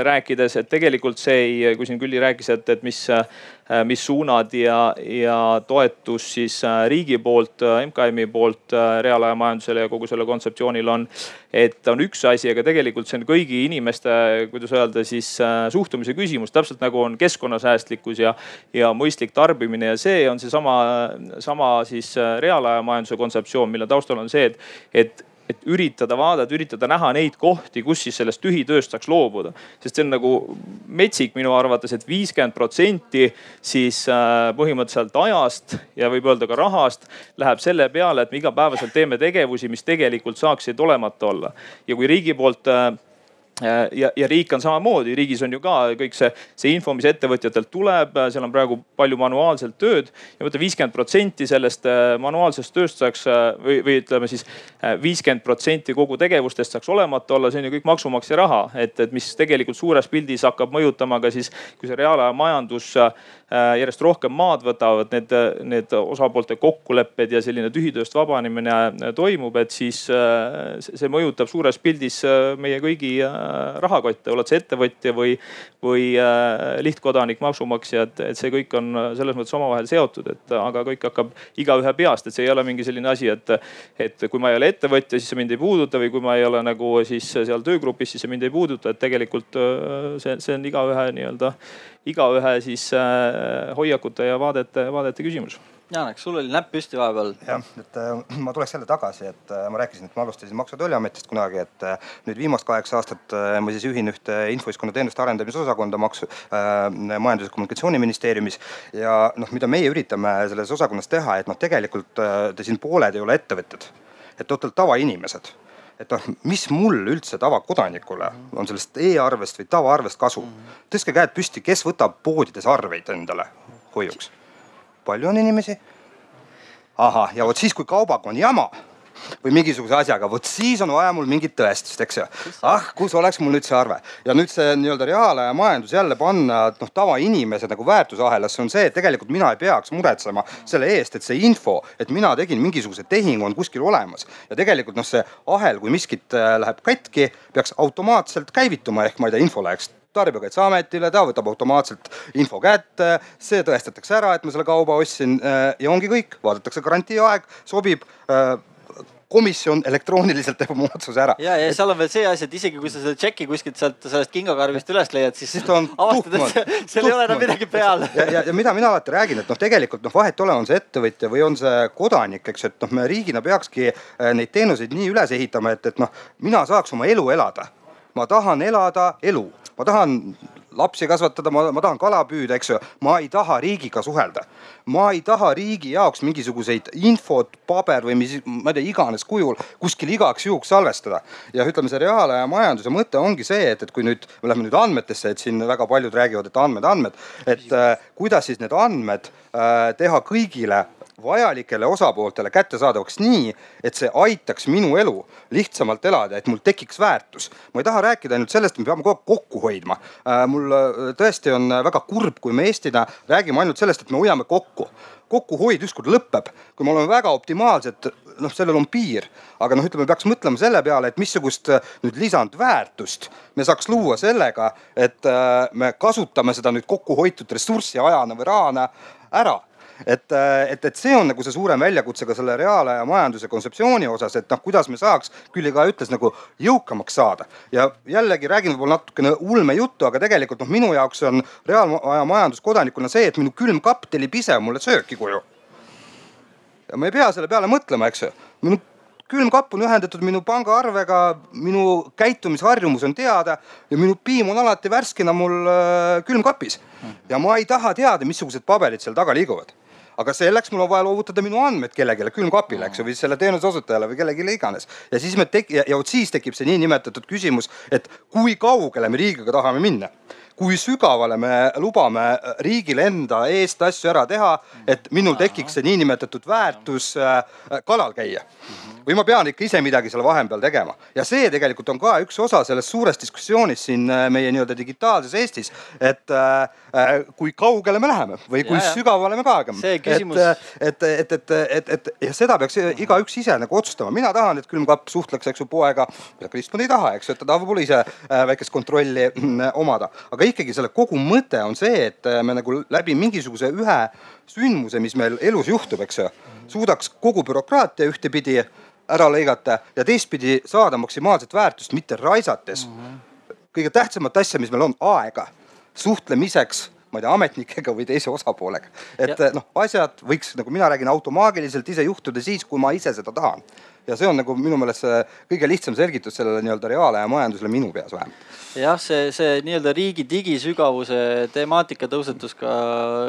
rääkides, et tegelikult see ei, kui siin Külli rääkis, et, et mis, mis suunad ja, ja toetus siis riigi poolt, MKM-i poolt reaalajamajandusele ja kogu selle kontseptsioonil on. et on üks asi, aga tegelikult see on kõigi inimeste, kuidas öelda siis suhtumise küsimus, täpselt nagu on keskkonnasäästlikkus ja, ja mõistlik tarbimine ja see see on seesama, sama siis äh, reaalajamajanduse kontseptsioon, mille taustal on see, et, et et üritada vaadata, üritada näha neid kohti, kus siis sellest tühitööst saaks loobuda. sest see on nagu metsik minu arvates et, et viiskümmend protsenti siis äh, põhimõtteliselt ajast ja võib öelda ka rahast läheb selle peale, et me igapäevaselt teeme tegevusi, mis tegelikult saaksid olemata olla. ja kui riigi poolt äh, ja, ja riik on samamoodi, riigis on ju ka kõik see, see info, mis ettevõtjatelt tuleb, äh, seal on praegu palju manuaalselt tööd ja võtta viiskümmend protsenti sellest äh, manuaalsest tööst saaks või, või ütleme siis viiskümmend protsenti kogu tegevustest saaks olemata olla, see on ju kõik maksumaksja raha, et, et mis tegelikult suures pildis hakkab mõjutama ka siis, kui see reaalaja majandus Äh, järjest rohkem maad võtavad, need, need osapoolte kokkulepped ja selline tühitööst vabanemine äh, toimub, et siis äh, see mõjutab suures pildis meie kõigi rahakotte, oled sa ettevõtja või, või lihtkodanik, maksumaksja, et, et see kõik on selles mõttes omavahel seotud, et aga kõik hakkab igaühe peast, et see ei ole mingi selline asi, et, et kui ma ei ole ettevõtja, siis see mind ei puuduta või kui ma ei ole nagu siis seal töögrupis, siis see mind ei puuduta, et tegelikult see, see on igaühe nii-öelda igaühe siis äh, hoiakute ja vaadete, vaadete küsimus. Janek, sul oli näpp püsti vahepeal. jah, et äh, ma tuleks jälle tagasi, et äh, ma rääkisin, et ma alustasin Maksu- ja Tolliametist kunagi, et nüüd viimast kaheksa aastat ma siis juhin ühte infoühiskonna teenuste arendamise osakonda maksu äh,, Majandus- ja Kommunikatsiooniministeeriumis. ja noh, mida meie üritame selles osakonnas teha, et noh, tegelikult te siin pooled ei ole ettevõtjad, et te olete tavainimesed et noh, mis mul üldse tavakodanikule on sellest e-arvest või tavaarvest kasu. tõstke käed püsti, kes võtab poodides arveid endale hoiuks? palju on inimesi? ahah, ja vot siis, kui kaubaga on jama või mingisuguse asjaga, vot siis on vaja mul mingit tõestust, eks ju. ah, kus oleks mul nüüd see arve? Ja nüüd see nii-öelda reaalaja majandus jälle panna noh, tavainimese nagu väärtusahelasse on see, et tegelikult mina ei peaks muretsema selle eest, et see info, et mina tegin mingisuguse tehingu, on kuskil olemas. Ja tegelikult noh, see ahel, kui miskit äh, läheb katki, peaks automaatselt käivituma. Ehk ma ei tea, info läheks tarbijakaitseametile, ta võtab automaatselt info kätte, see tõestatakse ära, et ma selle kauba ostsin äh, ja ongi kõik, vaadatakse garantiiaeg, sobib äh, komisjon elektrooniliselt teeb oma otsuse ära. ja, ja seal on veel see asi, et isegi kui sa selle tšeki kuskilt sealt sellest kingakarvist üles leiad, siis, siis avastad, et seal ei ole enam midagi peal. ja, ja, ja mida mina alati räägin, et noh, tegelikult noh, vahet ei ole, on see ettevõtja või on see kodanik, eks, et noh, me riigina peakski äh, neid teenuseid nii üles ehitama, et, et noh, mina saaks oma elu elada. ma tahan elada elu, ma tahan lapsi kasvatada, ma, ma tahan kala püüda, eks ju. ma ei taha riigiga suhelda. ma ei taha riigi jaoks mingisuguseid infot, paber või mis, ma ei tea, iganes kujul kuskil igaks juhuks salvestada. ja ütleme, see reaalaja majanduse mõte ongi see, et, et kui nüüd me läheme nüüd andmetesse, et siin väga paljud räägivad, et andmed, andmed, et äh, kuidas siis need andmed äh, teha kõigile vajalikele osapooltele kättesaadavaks nii, et see aitaks minu elu lihtsamalt elada, et mul tekiks väärtus. ma ei taha rääkida ainult sellest, et me peame kogu aeg kokku hoidma. Äh, mul äh, tõesti on väga kurb, kui me Eestina räägime ainult sellest, et me hoiame kokku kokkuhoid ükskord lõpeb, kui me oleme väga optimaalsed, noh, sellel on piir, aga noh, ütleme, peaks mõtlema selle peale, et missugust äh, nüüd lisandväärtust me saaks luua sellega, et me kasutame seda nüüd kokkuhoitud ressurssi ajana või rahana ära et, äh, et, et see on nagu see suurem väljakutse ka selle reaalaja majanduse kontseptsiooni osas, et noh, kuidas me saaks, Külli ka ütles nagu jõukamaks saada. ja jällegi räägin võib-olla natukene ulmejuttu, aga tegelikult noh, minu jaoks on reaalaja majandus kodanikuna see, et minu külmkapp tellib ise mulle sööki koju. ja ma ei pea selle peale mõtlema, eks ju. minu külmkapp on ühendatud minu pangaarvega, minu käitumisharjumus on teada ja minu piim on alati värskena mul äh, külmkapis. ja ma ei taha teada, missugused paberid seal taga liiguvad aga selleks mul on vaja loovutada minu andmed kellelegi külmkapile, eks ju, või selle teenuse osutajale või kellelegi iganes. ja siis me tek- ja, ja vot siis tekib see niinimetatud küsimus, et kui kaugele me riigiga tahame minna kui sügavale me lubame riigil enda eest asju ära teha, et minul tekiks see niinimetatud väärtus äh, kalal käia. või ma pean ikka ise midagi seal vahepeal tegema ja see tegelikult on ka üks osa sellest suurest diskussioonist siin äh, meie nii-öelda digitaalses Eestis, et äh, kui kaugele me läheme või kui ja, sügavale me kaegame. see küsimus. et, et, et, et, et, et ja seda peaks igaüks ise nagu otsustama, mina tahan, et külmkapp suhtleks, eks ju, poega. Kristjan ei taha, eks ju, et ta tahab võib-olla ise väikest kontrolli mm, omada, aga ikkagi selle kogu mõte on see, et äh, me nagu läbi mingisuguse ühe sündmuse, mis meil elus juhtub, eks ju, suudaks kogu bürokraatia ühtepidi ära lõigata ja teistpidi saada maksimaalset väärtust, mitte raisates kõige tähtsamat asja, mis meil on, aega suhtlemiseks ma ei tea, ametnikega või teise osapoolega. et noh, asjad võiks, nagu mina räägin, automaagiliselt ise juhtuda siis, kui ma ise seda tahan ja see on nagu minu meelest see kõige lihtsam selgitus sellele nii-öelda reaalaja majandusele minu peas vähemalt. jah, see, see nii-öelda riigi digisügavuse temaatika tõusetus ka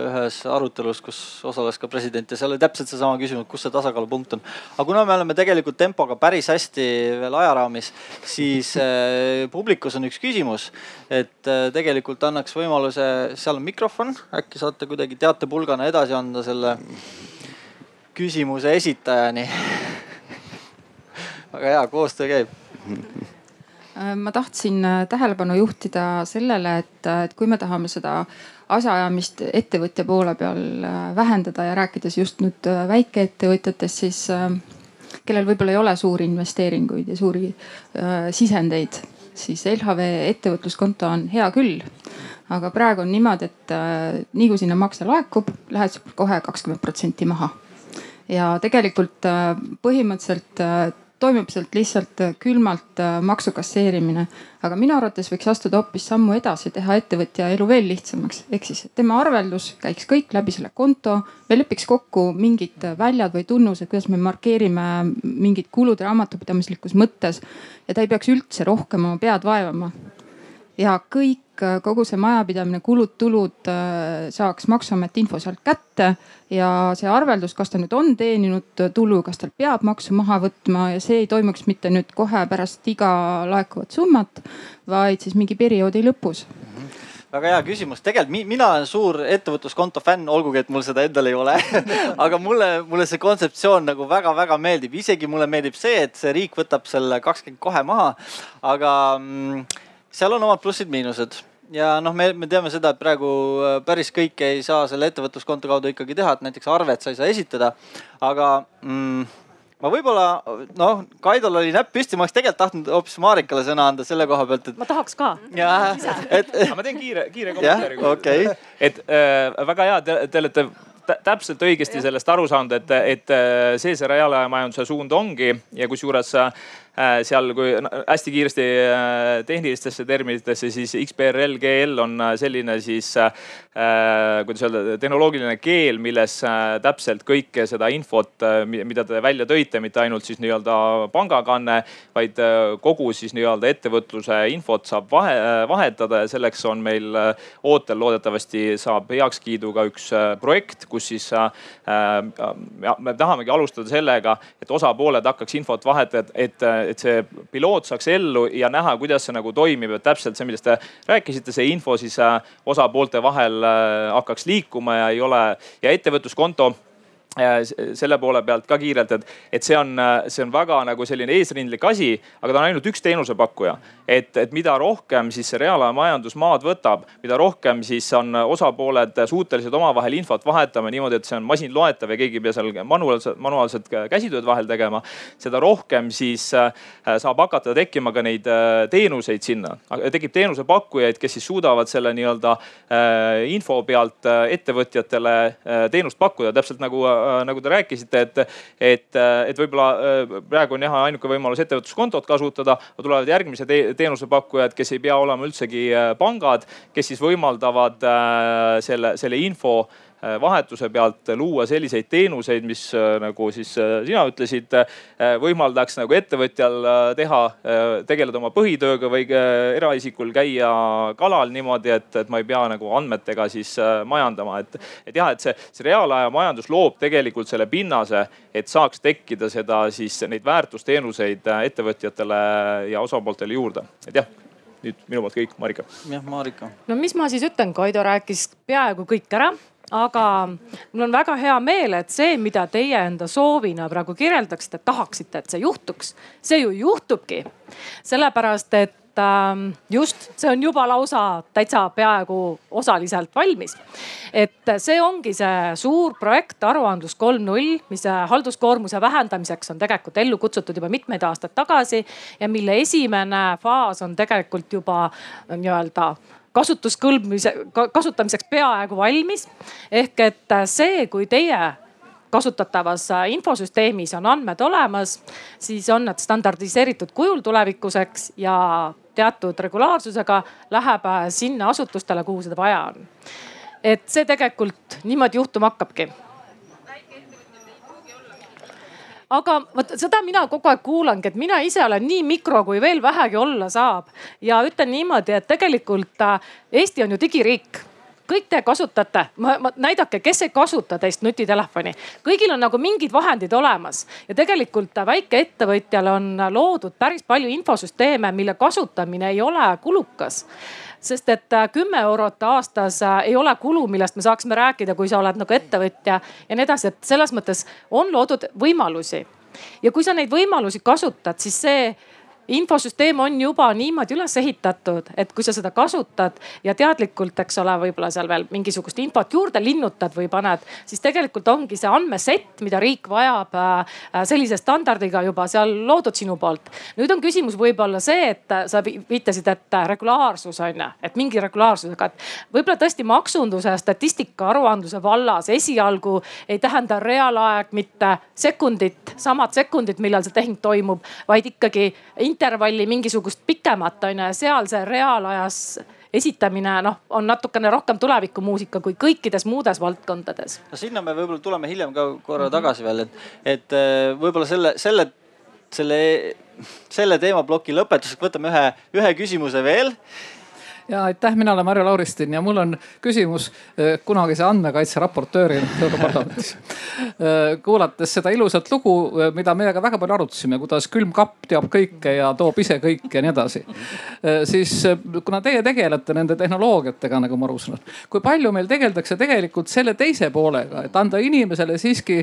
ühes arutelus, kus osales ka president ja seal oli täpselt seesama küsimus, kus see tasakaalupunkt on. aga kuna me oleme tegelikult tempoga päris hästi veel ajaraamis, siis <laughs> äh, publikus on üks küsimus, et äh, tegelikult annaks võimaluse, seal on mikrofon, äkki saate kuidagi teatepulgana edasi anda selle küsimuse esitajani <laughs> väga hea, koostöö käib äh, ma tahtsin äh, tähelepanu juhtida sellele, et, äh, et kui me tahame seda asjaajamist ettevõtja poole peal vähendada ja rääkides just nüüd väikeettevõtjatest, siis kellel võib-olla ei ole suuri investeeringuid ja suuri äh, sisendeid, siis LHV ettevõtluskonto on hea küll. aga praegu on niimoodi, et äh, nii kui sinna makse laekub, lähed kohe kakskümmend protsenti maha. ja tegelikult põhimõtteliselt toimub sealt lihtsalt äh, külmalt äh, maksu kasseerimine. aga minu arvates võiks astuda hoopis sammu edasi, teha ettevõtja elu veel lihtsamaks. ehk siis tema arveldus käiks kõik läbi selle konto, me lepiks kokku mingid väljad või tunnused, kuidas me markeerime mingid kulud raamatupidamislikus mõttes. ja ta ei peaks üldse rohkem oma pead vaevama ja kõik, äh, kogu see majapidamine, kulud-tulud äh, saaks maksuameti info sealt kätte ja see arveldus, kas ta nüüd on teeninud tulu, kas tal peab maksu maha võtma ja see ei toimuks mitte nüüd kohe pärast iga laekuvat summat, vaid siis mingi perioodi lõpus. Väga hea küsimus, tegelikult mina olen suur ettevõtluskonto fänn, olgugi et mul seda endal ei ole. <laughs> Aga mulle, mulle see kontseptsioon nagu väga-väga meeldib, isegi mulle meeldib see, et see riik võtab selle kakskümmend kohe maha. aga mm, seal on omad plussid-miinused ja noh, me, me teame seda, et praegu äh, päris kõike ei saa selle ettevõtluskonto kaudu ikkagi teha, et näiteks arvet sa ei saa esitada. aga mm, ma võib-olla noh, Kaidol oli näpp püsti, ma oleks tegelikult tahtnud hoopis Marikale sõna anda selle koha pealt, et. ma tahaks ka. jah, <laughs> et. ma teen kiire, kiire kommentaari. Okay. et äh, väga hea, te olete täpselt õigesti sellest aru saanud, et, et see see reaalajamajanduse suund ongi ja kusjuures Äh, seal, kui hästi kiiresti äh, tehnilistesse terminitesse, siis XBRL, GL on äh, selline siis kuidas öelda, tehnoloogiline keel, milles täpselt kõike seda infot, mida te välja tõite, mitte ainult siis nii-öelda pangakanne, vaid kogu siis nii-öelda ettevõtluse infot saab vahe, vahetada ja selleks on meil ootel loodetavasti saab heakskiidu ka üks projekt, kus siis me tahamegi alustada sellega, et osapooled hakkaks infot vahetada, et et see piloot saaks ellu ja näha, kuidas see nagu toimib, et täpselt see, millest te rääkisite, see info siis äh, osapoolte vahel äh, hakkaks liikuma ja ei ole ja ettevõtluskonto selle poole pealt ka kiirelt, et, et see on, see on väga nagu selline eesrindlik asi, aga ta on ainult üks teenusepakkuja. Et, et mida rohkem siis see reaalaja majandus maad võtab, mida rohkem siis on osapooled suutelised omavahel infot vahetama niimoodi, et see on masinloetav ja keegi ei pea seal manuaalselt, manuaalset käsitööd vahel tegema. seda rohkem siis äh, saab hakata tekkima ka neid äh, teenuseid sinna. tekib teenusepakkujaid, kes siis suudavad selle nii-öelda äh, info pealt ettevõtjatele teenust pakkuda, täpselt nagu nagu te rääkisite, et, et, et võib-olla praegu on jah ainuke võimalus ettevõtluskontot kasutada, tulevad järgmised te teenusepakkujad, kes ei pea olema üldsegi äh, pangad, kes siis võimaldavad selle, selle info Äh, vahetuse pealt luua selliseid teenuseid, mis äh, nagu siis äh, sina ütlesid, võimaldaks nagu ettevõtjal teha, tegeleda oma põhitööga või eraisikul käia kalal niimoodi, et, et ma ei pea nagu andmetega siis majandama, et, et jah, et see, see reaalaja majandus loob tegelikult selle pinnase, et saaks tekkida seda siis neid väärtusteenuseid ettevõtjatele ja osapooltele juurde, et jah nüüd minu poolt kõik, Marika. jah, Marika. no mis ma siis ütlen, Kaido rääkis peaaegu kõik ära aga mul on väga hea meel, et see, mida teie enda soovina praegu kirjeldaksite, tahaksite, et see juhtuks, see ju juhtubki. sellepärast, et ähm, just see on juba lausa täitsa peaaegu osaliselt valmis. et see ongi see suur projekt aruandlus kolm null, mis halduskoormuse vähendamiseks on tegelikult ellu kutsutud juba mitmeid aastaid tagasi ja mille esimene faas on tegelikult juba nii-öelda kasutuskõlbmise, kasutamiseks peaaegu valmis. ehk et see, kui teie kasutatavas infosüsteemis on andmed olemas, siis on nad standardiseeritud kujul tulevikuseks ja teatud regulaarsusega läheb sinna asutustele, kuhu seda vaja on. et see tegelikult niimoodi juhtuma hakkabki aga vot seda mina kogu aeg kuulangi, et mina ise olen nii mikro, kui veel vähegi olla saab. ja ütlen niimoodi, et tegelikult äh, Eesti on ju digiriik kõik te kasutate, näidake, kes ei kasuta teist nutitelefoni. kõigil on nagu mingid vahendid olemas ja tegelikult väikeettevõtjal on loodud päris palju infosüsteeme, mille kasutamine ei ole kulukas sest et äh, kümme eurot aastas äh, ei ole kulu, millest me saaksime rääkida, kui sa oled nagu ettevõtja ja nii edasi, et selles mõttes on loodud võimalusi. ja kui sa neid võimalusi kasutad, siis see infosüsteem on juba niimoodi üles ehitatud, et kui sa seda kasutad ja teadlikult, eks ole, võib-olla seal veel mingisugust infot juurde linnutad või paned, siis tegelikult ongi see andmesett, mida riik vajab äh, sellise standardiga juba seal loodud sinu poolt. nüüd on küsimus võib-olla see, et sa viitasid, et regulaarsus on ju, et mingi regulaarsusega, et võib-olla tõesti maksunduse ja statistika aruandluse vallas esialgu ei tähenda reaalaeg mitte sekundit, samad sekundid, millal see tehing toimub, vaid ikkagi intervalli mingisugust pikemat on ju ja seal see reaalajas esitamine noh, on natukene rohkem tulevikumuusika kui kõikides muudes valdkondades. no sinna me võib-olla tuleme hiljem ka korra mhm. tagasi veel, et, et äh, võib-olla selle, selle, selle, selle teemaploki lõpetuseks võtame ühe, ühe küsimuse veel ja aitäh, mina olen Marju Lauristin ja mul on küsimus eh, kunagise andmekaitse raportööril Europarlamendis. Eh, kuulates seda ilusat lugu, eh, mida meiega väga palju arutasime, kuidas külmkapp teab kõike ja toob ise kõike ja nii edasi. siis kuna teie tegelete nende tehnoloogiatega, nagu ma aru saan, kui palju meil tegeldakse tegelikult selle teise poolega, et anda inimesele siiski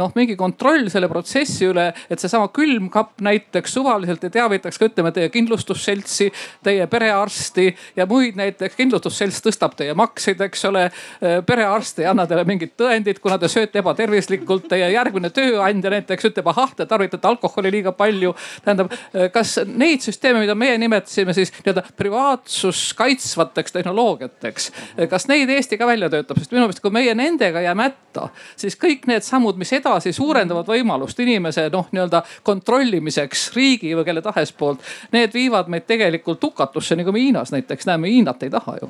noh, mingi kontroll selle protsessi üle, et seesama külmkapp näiteks suvaliselt ei teavitaks ka ütleme teie kindlustusseltsi, teie perearsti ja muid näiteks kindlustusselts tõstab teie makseid, eks ole. perearst ei anna teile mingit tõendit, kuna te sööte ebatervislikult. Teie järgmine tööandja näiteks ütleb, ahah, te tarvitate alkoholi liiga palju. tähendab, kas neid süsteeme, mida meie nimetasime siis nii-öelda privaatsust kaitsvateks tehnoloogiateks, kas neid Eesti ka välja töötab, sest minu meelest, kui meie nendega jääme hätta, siis kõik need sammud, mis edasi suurendavad võimalust inimese noh, nii-öelda kontrollimiseks riigi või kelle tahes poolt. Need viivad meid tegelikult hukatusse, nagu me Hiinas näiteks näeme, Hiinat ei taha ju.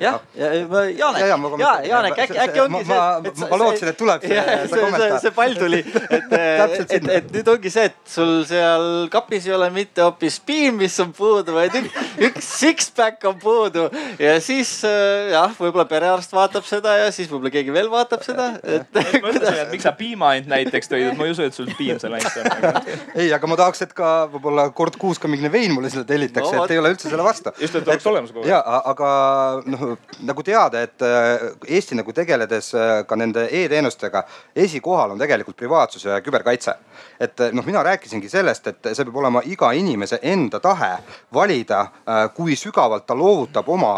jah, Janek, ja Janek äkki, äkki ongi see. ma, ma lootsin, et tuleb <laughs> see, see kommentaar. see pall tuli, et <laughs> et, et nüüd ongi see, et sul seal kapis ei ole mitte hoopis piim, mis on puudu, vaid üks, <laughs> üks six-pack on puudu ja siis jah, võib-olla perearst vaatab seda ja siis võib-olla keegi veel vaatab seda, et. ma mõtlesin, et miks sa piima ainult näiteks tõid, et ma ei usu, et sul piim seal ainult on. ei, aga ma tahaks, et ka võib-olla kord kuus ka mingi vein mulle selle tellitakse no,, et ei ole üldse selle vastu. just, et oleks olemas kogu aeg. Ja, aga noh, nagu teada, et äh, Eesti nagu tegeledes äh, ka nende e-teenustega, esikohal on tegelikult privaatsus ja küberkaitse. et äh, noh, mina rääkisingi sellest, et see peab olema iga inimese enda tahe valida, kui sügavalt ta loovutab oma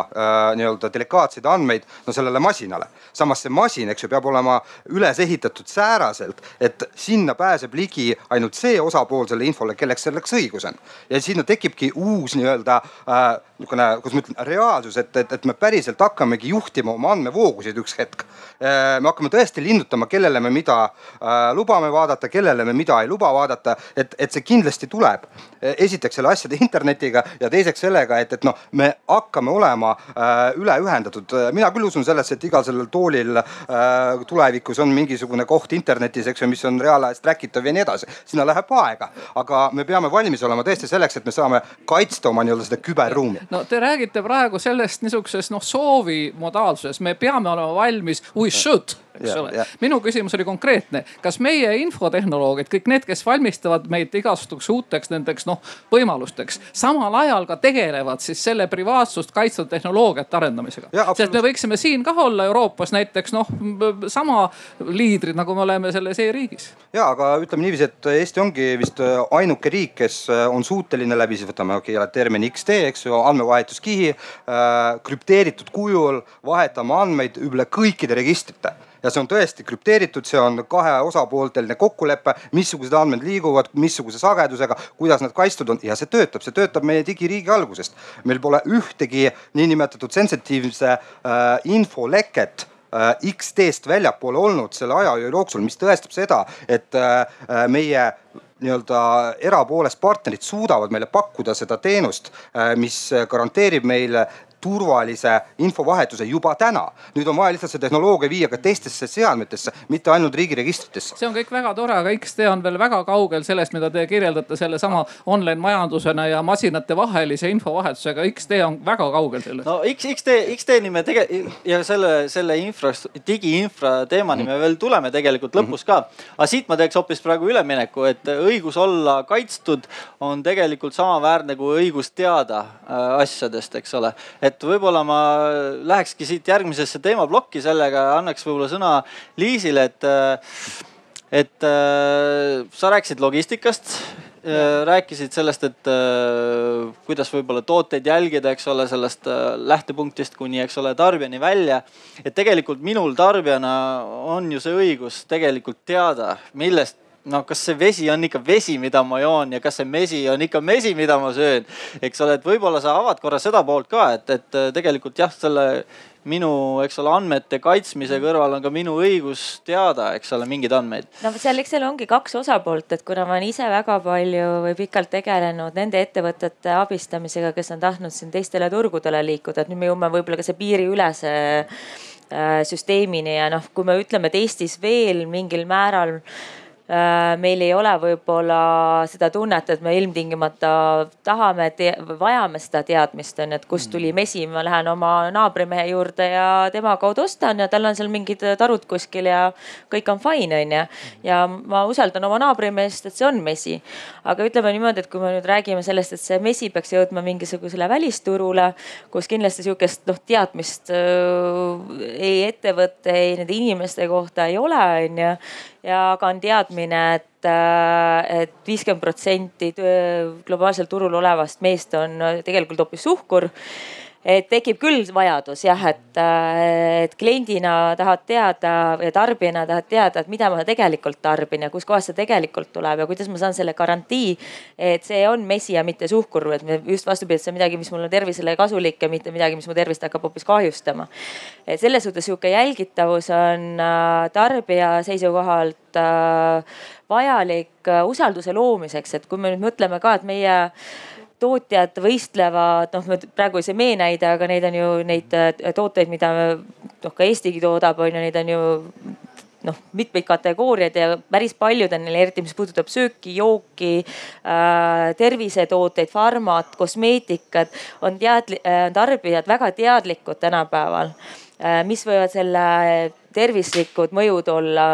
nii-öelda delikaatseid andmeid no sellele masinale. samas see masin, eks ju, peab olema üles ehitatud sääraselt, et sinna pääseb ligi ainult see osapool selle infole, kelleks selleks õigus on. ja sinna tekibki uus nii-öelda äh, niisugune, kuidas ma ütlen, reaalsus, et, et, et me päriselt hakkamegi juhtima oma andmevoogusid üks hetk äh,. me hakkame tõesti linnutama, kellele me mida äh, lubame vaadata, kellele me mida ei luba vaadata, et, et see kindlasti tuleb. esiteks selle asjade internetiga ja teiseks sellega, et, et noh, me hakkame olema äh, üleühendatud. mina küll usun sellesse, et igal sellel toolil äh, tulevikus on mingisugune koht internetis, eks ju, mis on reaalajas track itav ja nii edasi. sinna läheb aega, aga me peame valmis olema tõesti selleks, et me saame kaitsta oma nii-öelda seda küberruumi. no te räägite praegu sellest niisuguses noh soovi modaalsuses, me peame olema valmis, we should eks ole. minu küsimus oli konkreetne, kas meie infotehnoloogid, kõik need, kes valmistavad meid igasugusteks uuteks nendeks noh võimalusteks, samal ajal ka tegelevad siis selle privaatsust kaitsvate tehnoloogiate arendamisega. sest me võiksime siin kah olla Euroopas näiteks noh sama liidrid, nagu me oleme selles e-riigis. ja aga ütleme niiviisi, et Eesti ongi vist ainuke riik, kes on suuteline läbi siis võtame termini XD, eks ju, andmevahetuskihi äh, krüpteeritud kujul vahetama andmeid üle kõikide registrite ja see on tõesti krüpteeritud, see on kahe osapoolteline kokkulepe, missugused andmed liiguvad, missuguse sagedusega, kuidas nad kaitstud on ja see töötab, see töötab meie digiriigi algusest. meil pole ühtegi niinimetatud sensitiivse äh, infoleket äh, X-teest väljapoole olnud selle aja jooksul, mis tõestab seda, et äh, meie nii-öelda erapoolest partnerid suudavad meile pakkuda seda teenust, äh, mis garanteerib meile turvalise infovahetuse juba täna. nüüd on vaja lihtsalt see tehnoloogia viia ka teistesse seadmetesse, mitte ainult riigiregistritesse. see on kõik väga tore, aga XD on veel väga kaugel sellest, mida te kirjeldate sellesama online majandusena ja masinate vahelise infovahetusega. XD on väga kaugel sellest. no X, XD, XD-ni me tegelikult ja selle, selle infra, digiinfra teemani me veel tuleme tegelikult lõpus ka. aga siit ma teeks hoopis praegu ülemineku, et õigus olla kaitstud on tegelikult samaväärne kui õigus teada äh, asjadest, eks ole. et et võib-olla ma lähekski siit järgmisesse teemaplokki sellega annaks võib-olla sõna Liisile, et, et sa rääkisid logistikast rääkisid sellest, et äh, kuidas võib-olla tooteid jälgida, eks ole, sellest äh, lähtepunktist kuni, eks ole, tarbijani välja. et tegelikult minul tarbijana on ju see õigus tegelikult teada, millest no kas see vesi on ikka vesi, mida ma joon ja kas see mesi on ikka mesi, mida ma söön. eks ole, et võib-olla sa avad korra seda poolt ka, et, et äh, tegelikult jah, selle minu, eks ole, andmete kaitsmise kõrval on ka minu õigus teada, eks ole, mingeid andmeid. no seal, eks seal ongi kaks osapoolt, et kuna ma olen ise väga palju või pikalt tegelenud nende ettevõtete abistamisega, kes on tahtnud siin teistele turgudele liikuda, et nüüd me jõuame võib-olla ka see piiriülese äh, süsteemini ja noh, kui me ütleme, et Eestis veel mingil määral meil ei ole võib-olla seda tunnet, et me ilmtingimata tahame, vajame seda teadmist on ju, et kust tuli mm. mesi, ma lähen oma naabrimehe juurde ja tema kaudu ostan ja tal on seal mingid tarud kuskil ja kõik on fine on ju. ja ma usaldan oma naabrimeest, et see on mesi. aga ütleme niimoodi, et kui me nüüd räägime sellest, et see mesi peaks jõudma mingisugusele välisturule, kus kindlasti sihukest noh teadmist äh, ei ettevõtte, ei nende inimeste kohta ei ole on ju ja ka on teadmine, et, äh, et viiskümmend protsenti globaalsel turul olevast meest on tegelikult hoopis suhkur et tekib küll vajadus jah, et, äh, et kliendina tahad teada ja tarbijana tahad teada, et mida ma tegelikult tarbin ja kuskohast see tegelikult tuleb ja kuidas ma saan selle garantii. et see on mesi ja mitte suhkur, et just vastupidi, et see on midagi, mis mul on tervisele kasulik ja mitte midagi, mis mu tervist hakkab hoopis kahjustama. et selles suhtes sihuke jälgitavus on äh, tarbija seisukohalt äh, vajalik usalduse loomiseks, et kui me nüüd mõtleme ka, et meie tootjad võistlevad, noh praegu see mee näide, aga neid on ju neid äh, tooteid, mida noh ka Eestigi toodab, on ju, neid on ju noh, mitmeid kategooriaid ja päris paljud on neil, eriti mis puudutab sööki, jooki äh,, tervisetooteid, farmat, kosmeetikat, on teadli- äh,, tarbijad väga teadlikud tänapäeval äh,, mis võivad selle tervislikud mõjud olla.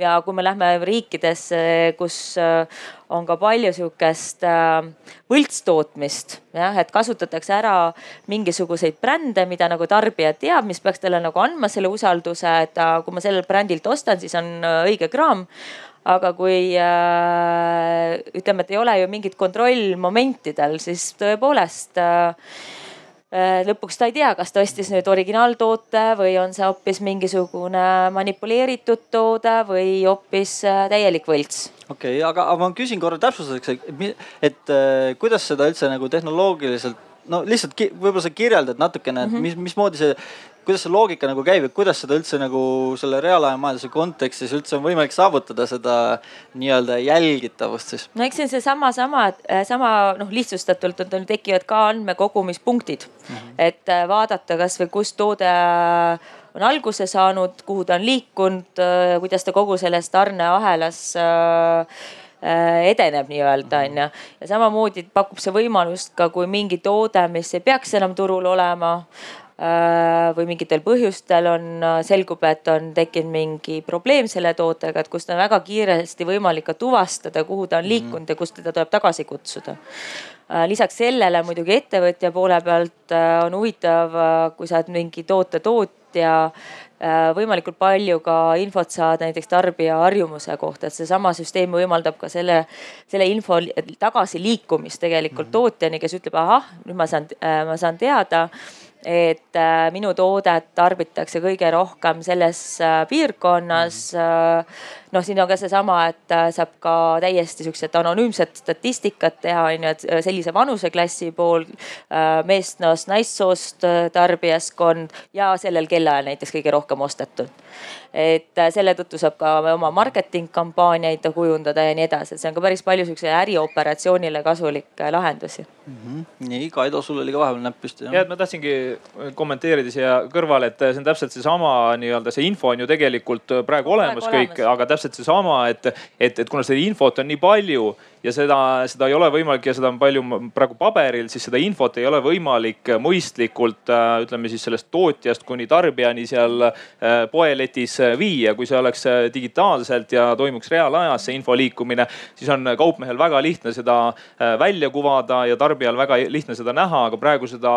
Ja kui me lähme riikidesse, kus äh, on ka palju sihukest äh, võltstootmist, jah, et kasutatakse ära mingisuguseid brände, mida nagu tarbija teab, mis peaks talle nagu andma selle usalduse, et kui ma sellelt brändilt ostan, siis on äh, õige kraam aga kui äh, ütleme, et ei ole ju mingit kontrollmomentidel, siis tõepoolest äh, Äh, lõpuks ta ei tea, kas ta ostis nüüd originaaltoote või on see hoopis mingisugune manipuleeritud toode või hoopis äh, täielik võlts. okei okay,, aga, ma küsin korra täpsustuseks, et, et äh, kuidas seda üldse nagu tehnoloogiliselt no lihtsalt võib-olla sa kirjeldad natukene, et -hmm. mis, mismoodi see kuidas see loogika nagu käib ja kuidas seda üldse nagu selle reaalaja majanduse kontekstis üldse on võimalik saavutada seda nii-öelda jälgitavust siis? no eks see on seesama, sama, sama, sama noh, lihtsustatult on, tekivad ka andmekogumispunktid mm. -hmm. et äh, vaadata kasvõi kust toode on alguse saanud, kuhu ta on liikunud, äh, kuidas ta kogu selles tarneahelas äh, edeneb nii-öelda onju. ja samamoodi pakub see võimalust ka, kui mingi toode, mis ei peaks enam turul olema Äh, või mingitel põhjustel on, äh, selgub, et on tekkinud mingi probleem selle tootega, et kust on väga kiiresti võimalik ka tuvastada, kuhu ta on mhm. liikunud ja kust teda tuleb tagasi kutsuda. Äh, lisaks sellele muidugi ettevõtja poole pealt on huvitav, kui sa oled mingi toote tootja võimalikult palju ka infot saada näiteks tarbija harjumuse kohta, et seesama süsteem võimaldab ka selle, selle info tagasiliikumist tegelikult mm -hmm. tootjani, kes ütleb, ahah, nüüd ma saan, ma saan teada et äh, minu toodet tarbitakse kõige rohkem selles äh, piirkonnas mm. Noh, siin on ka seesama, et saab ka täiesti siukset anonüümset statistikat teha, on ju, et sellise vanuseklassi pool meessoost, naissoost tarbijaskond ja sellel kellaajal näiteks kõige rohkem ostetud et äh, selle tõttu saab ka oma marketing kampaaniaid kujundada ja nii edasi, et see on ka päris palju siukse ärioperatsioonile kasulikke lahendusi mm. -hmm. nii, Kaido, sul oli ka vahepeal näpp püsti. ja, et ma tahtsingi kommenteerida siia kõrvale, et see on täpselt seesama nii-öelda see info on ju tegelikult praegu olemas praegu kõik, aga täpselt seesama, et, et, et kuna seda infot on nii palju ja seda, seda ei ole võimalik ja seda on palju praegu paberil, siis seda infot ei ole võimalik mõistlikult äh, ütleme siis sellest tootjast kuni tarbijani seal äh, poeletis äh, viia. kui see oleks digitaalselt ja toimuks reaalajas see info liikumine, siis on kaupmehel väga lihtne seda välja kuvada ja tarbijal väga lihtne seda näha, aga praegu seda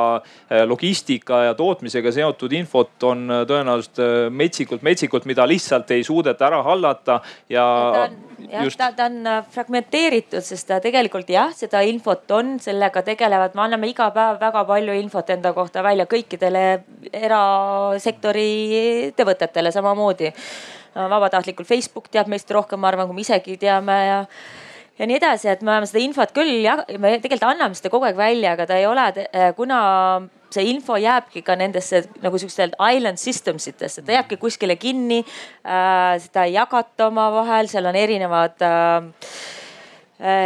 logistika ja tootmisega seotud infot on tõenäoliselt metsikult, metsikult, mida lihtsalt ei suudeta ära hallata ja. ta on, jah, ta, ta on fragmenteeritud tehtud, sest tegelikult jah, seda infot on, sellega tegelevad, me anname iga päev väga palju infot enda kohta välja kõikidele erasektori ettevõtetele samamoodi. vabatahtlikult Facebook teab meist rohkem, ma arvan, kui me isegi teame ja ja nii edasi, et me oleme seda infot küll jah, me tegelikult anname seda kogu aeg välja, aga ta ei ole, kuna see info jääbki ka nendesse nagu siukestelt island systems itesse, ta jääbki kuskile kinni äh,. seda ei jagata omavahel, seal on erinevad Äh,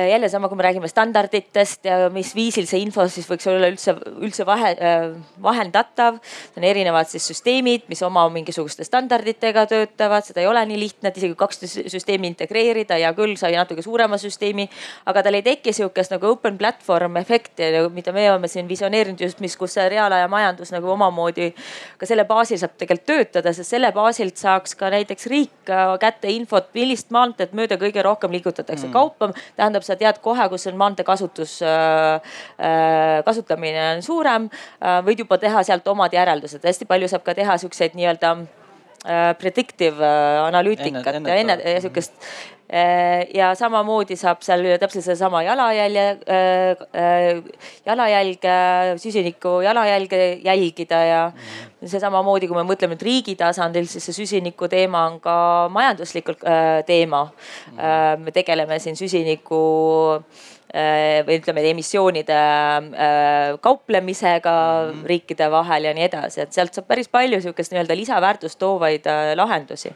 jälle sama, kui me räägime standarditest ja mis viisil see info siis võiks olla üldse, üldse vahe, äh, vahendatav. on erinevad siis süsteemid, mis oma mingisuguste standarditega töötavad, seda ei ole nii lihtne, et isegi kaks süsteemi integreerida, hea küll, sai natuke suurema süsteemi. aga tal ei teki sihukest nagu open platform efekti, mida me oleme siin visioneerinud just, mis, kus see reaalaja majandus nagu omamoodi ka selle baasil saab tegelikult töötada, sest selle baasilt saaks ka näiteks riik kätte infot, millist maanteed mööda kõige rohkem liigutatakse mm. kaupa tähendab, sa tead kohe, kus on maantee kasutus, äh, äh, kasutamine on suurem. Äh, võid juba teha sealt omad järeldused, hästi palju saab ka teha siukseid nii-öelda predictive analüütikat ja enne, enne sihukest ja samamoodi saab seal täpselt sedasama jalajälje, jalajälge, süsiniku jalajälge jälgida ja see samamoodi, kui me mõtleme nüüd riigi tasandil, siis see süsiniku teema on ka majanduslikult teema. me tegeleme siin süsiniku Äh, või ütleme emissioonide äh, kauplemisega mm. riikide vahel ja nii edasi, et sealt saab päris palju sihukest nii-öelda lisaväärtust toovaid äh, lahendusi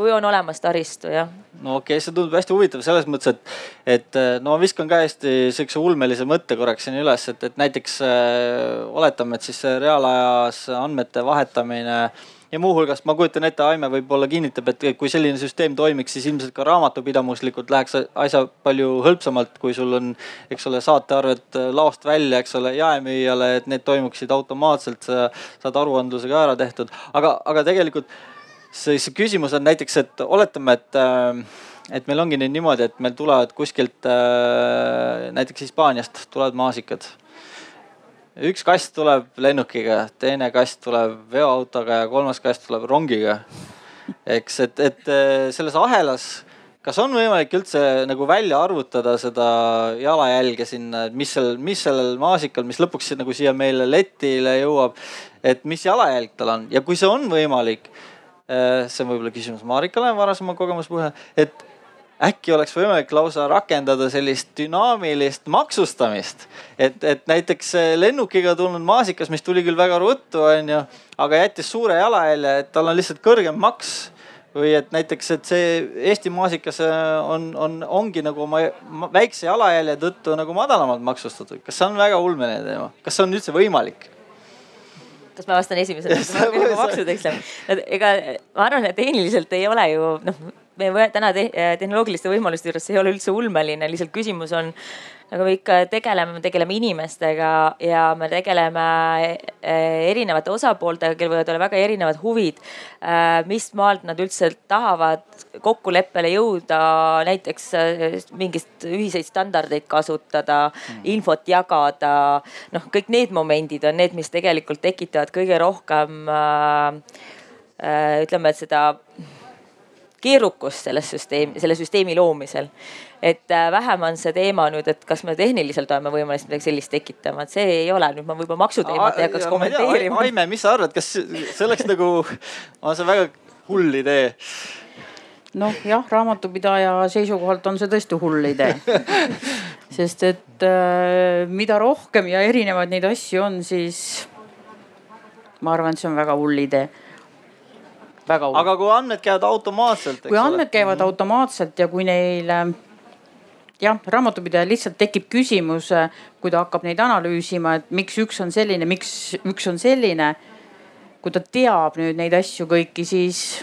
kui on olemas taristu, jah. no okei okay,, see tundub hästi huvitav selles mõttes, et, et no ma viskan ka hästi sihukese ulmelise mõtte korraks siin üles, et, et näiteks äh, oletame, et siis reaalajas andmete vahetamine äh, ja muuhulgas ma kujutan ette, Aime võib-olla kinnitab, et kui selline süsteem toimiks, siis ilmselt ka raamatupidamuslikult läheks asja palju hõlpsamalt, kui sul on, eks ole, saatearved äh, laost välja, eks ole, jaemüüjale, et need toimuksid automaatselt, sa saad aruandlusega ära tehtud. aga, aga tegelikult see küsimus on näiteks, et oletame, et äh, et meil ongi nüüd niimoodi, et meil tulevad kuskilt äh, näiteks Hispaaniast tulevad maasikad üks kast tuleb lennukiga, teine kast tuleb veoautoga ja kolmas kast tuleb rongiga. eks, et, et eh, selles ahelas, kas on võimalik üldse nagu välja arvutada seda jalajälge sinna, et mis seal, mis sellel maasikal, mis lõpuks nagu siia meile letile jõuab, et mis jalajälg tal on ja kui see on võimalik, see on võib-olla küsimus Marikale varasema kogemuse põhjal, et äkki oleks võimalik lausa rakendada sellist dünaamilist maksustamist. et, et näiteks lennukiga tulnud maasikas, mis tuli küll väga ruttu, onju, aga jättis suure jalajälje, et tal on lihtsalt kõrgem maks või et näiteks, et see Eesti maasikas on, on, ongi nagu oma väikse jalajälje tõttu nagu madalamalt maksustatud. kas see on väga ulmeline teema, kas see on üldse võimalik? Kas ma vastan esimesena? maksudeks läheb. ega ma arvan, et tehniliselt ei ole ju noh me täna te tehnoloogiliste võimaluste juures, ei ole üldse ulmeline, lihtsalt küsimus on aga me ikka tegeleme, me tegeleme inimestega ja me tegeleme eh, erinevate osapooltega, kellel võivad olla väga erinevad huvid. Eh, mis maalt nad üldse tahavad kokkuleppele jõuda, näiteks eh, mingist ühiseid standardeid kasutada, mm. infot jagada. noh, kõik need momendid on need, mis tegelikult tekitavad kõige rohkem ütleme, et seda keerukust selles süsteemi, selle süsteemi loomisel. Et äh, vähem on see teema nüüd, et kas me tehniliselt oleme võimelised midagi sellist tekitama, et see ei ole nüüd ma võib-olla maksuteemat ei hakkaks kommenteerima. Aime, mis sa arvad, kas see oleks nagu, on see väga hull idee? noh jah, raamatupidaja seisukohalt on see tõesti hull idee <laughs> sest et äh, mida rohkem ja erinevaid neid asju on, siis ma arvan, et see on väga hull idee väga hull. aga kui andmed käivad automaatselt. kui andmed ole? käivad mm -hmm. automaatselt ja kui neil jah, raamatupidajal lihtsalt tekib küsimus, kui ta hakkab neid analüüsima, et miks üks on selline, miks üks on selline. kui ta teab nüüd neid asju kõiki, siis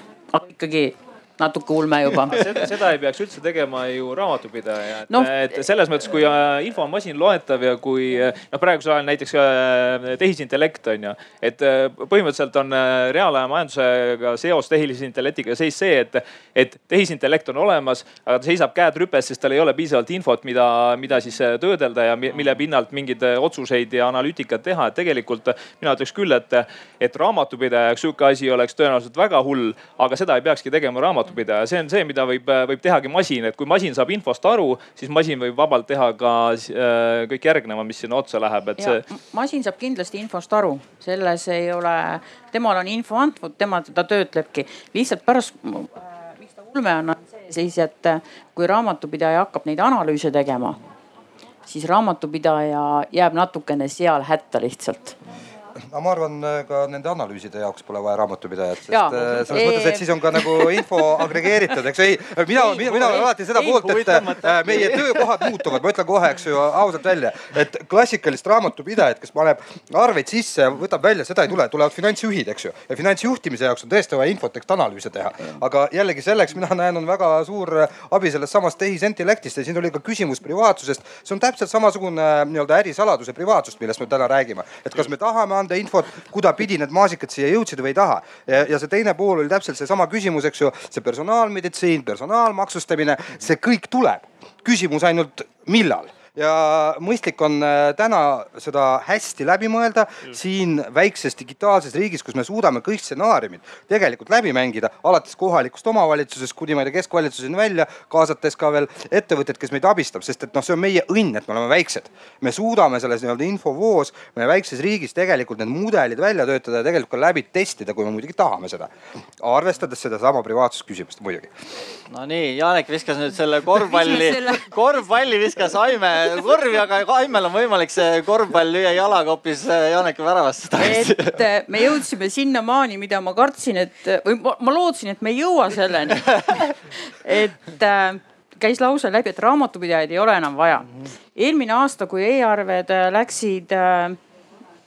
ikkagi natuke ulme juba <laughs> seda, seda ei peaks üldse tegema ju raamatupidaja, no., et selles mõttes, kui äh, info on masinloetav ja kui äh, noh, praegusel ajal näiteks äh, tehisintellekt on ju, et põhimõtteliselt on reaalaja majandusega seos tehisintellektiga seis see, et, et tehisintellekt on olemas, aga ta seisab käed rüpes, sest tal ei ole piisavalt infot, mida, mida siis töödelda ja mille pinnalt mingeid otsuseid ja analüütikat teha, et tegelikult mina ütleks küll, et, et raamatupidaja jaoks sihuke asi oleks tõenäoliselt väga hull, aga seda ei peakski tegema raamatupidajal raamatupidaja, see on see, mida võib, võib tehagi masin, et kui masin saab infost aru, siis masin võib vabalt teha ka äh, kõik järgneva, mis sinna otsa läheb, et ja, see. masin saab kindlasti infost aru, selles ei ole, temal on info antud, tema teda töötlebki. lihtsalt pärast, miks ta ulme on, on see siis, et kui raamatupidaja hakkab neid analüüse tegema, siis raamatupidaja jääb natukene seal hätta lihtsalt aga ma arvan, äh, ka nende analüüside jaoks pole vaja raamatupidajat, sest ja. Äh, selles mõttes, et siis on ka nagu info agregeeritud, eks ei. mina, mina, mina olen alati seda poolt, et äh, meie töökohad muutuvad, ma ütlen kohe, eks ju ausalt välja, et klassikalist raamatupidajat, kes paneb arveid sisse võtab välja, seda ei tule, tulevad finantsjuhid, eks ju. ja finantsjuhtimise jaoks on tõesti vaja infot, eks analüüse teha. aga jällegi selleks mina näen, on väga suur abi sellest samast tehisintellektist ja siin oli ka küsimus privaatsusest. see on täpselt samasugune nii-öelda ärisaladuse privaatsust, millest me täna räägime, et kas me tahame anda infot, kudapidi need maasikad siia jõudsid või ei taha. ja see teine pool oli täpselt seesama küsimus, eks ju, see personaalmeditsiin, personaalmaksustamine, see kõik tuleb. küsimus ainult millal ja mõistlik on äh, täna seda hästi läbi mõelda siin väikses digitaalses riigis, kus me suudame kõik stsenaariumid tegelikult läbi mängida, alates kohalikust omavalitsusest kuni ma ei tea keskvalitsuseni välja, kaasates ka veel ettevõtted, kes meid abistab, sest et noh, see on meie õnn, et me oleme väiksed. me suudame selles nii-öelda infovoos meie väikses riigis tegelikult need mudelid välja töötada ja tegelikult ka läbi testida, kui me muidugi tahame seda. arvestades sedasama privaatsusküsimust muidugi. Nonii, Janek viskas nüüd selle korvpalli, <laughs> korvpalli viskas Aime korvi, aga Aimel on võimalik see korvpall lüüa jalakopis Janeki väravasse tagasi. et äh, me jõudsime sinnamaani, mida ma kartsin, et või ma lootsin, et me ei jõua selleni. et äh, käis lause läbi, et raamatupidajaid ei ole enam vaja. eelmine aasta, kui e-arved äh, läksid äh,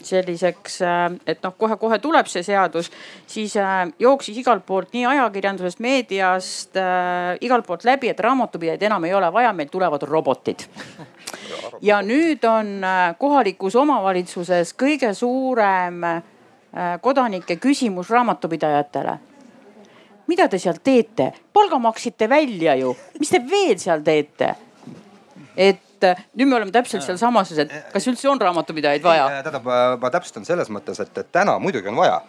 selliseks, äh, et noh, kohe-kohe tuleb see seadus, siis äh, jooksis igalt poolt nii ajakirjandusest, meediast äh,, igalt poolt läbi, et raamatupidajaid enam ei ole vaja, meil tulevad robotid. Ja nüüd on äh, kohalikus omavalitsuses kõige suurem äh, kodanike küsimus raamatupidajatele mida te seal teete, palga maksite välja ju, mis te veel seal teete? et äh, nüüd me oleme täpselt sealsamas, et kas üldse on raamatupidajaid vaja? tähendab, ma täpsustan selles mõttes, et, täna muidugi on vaja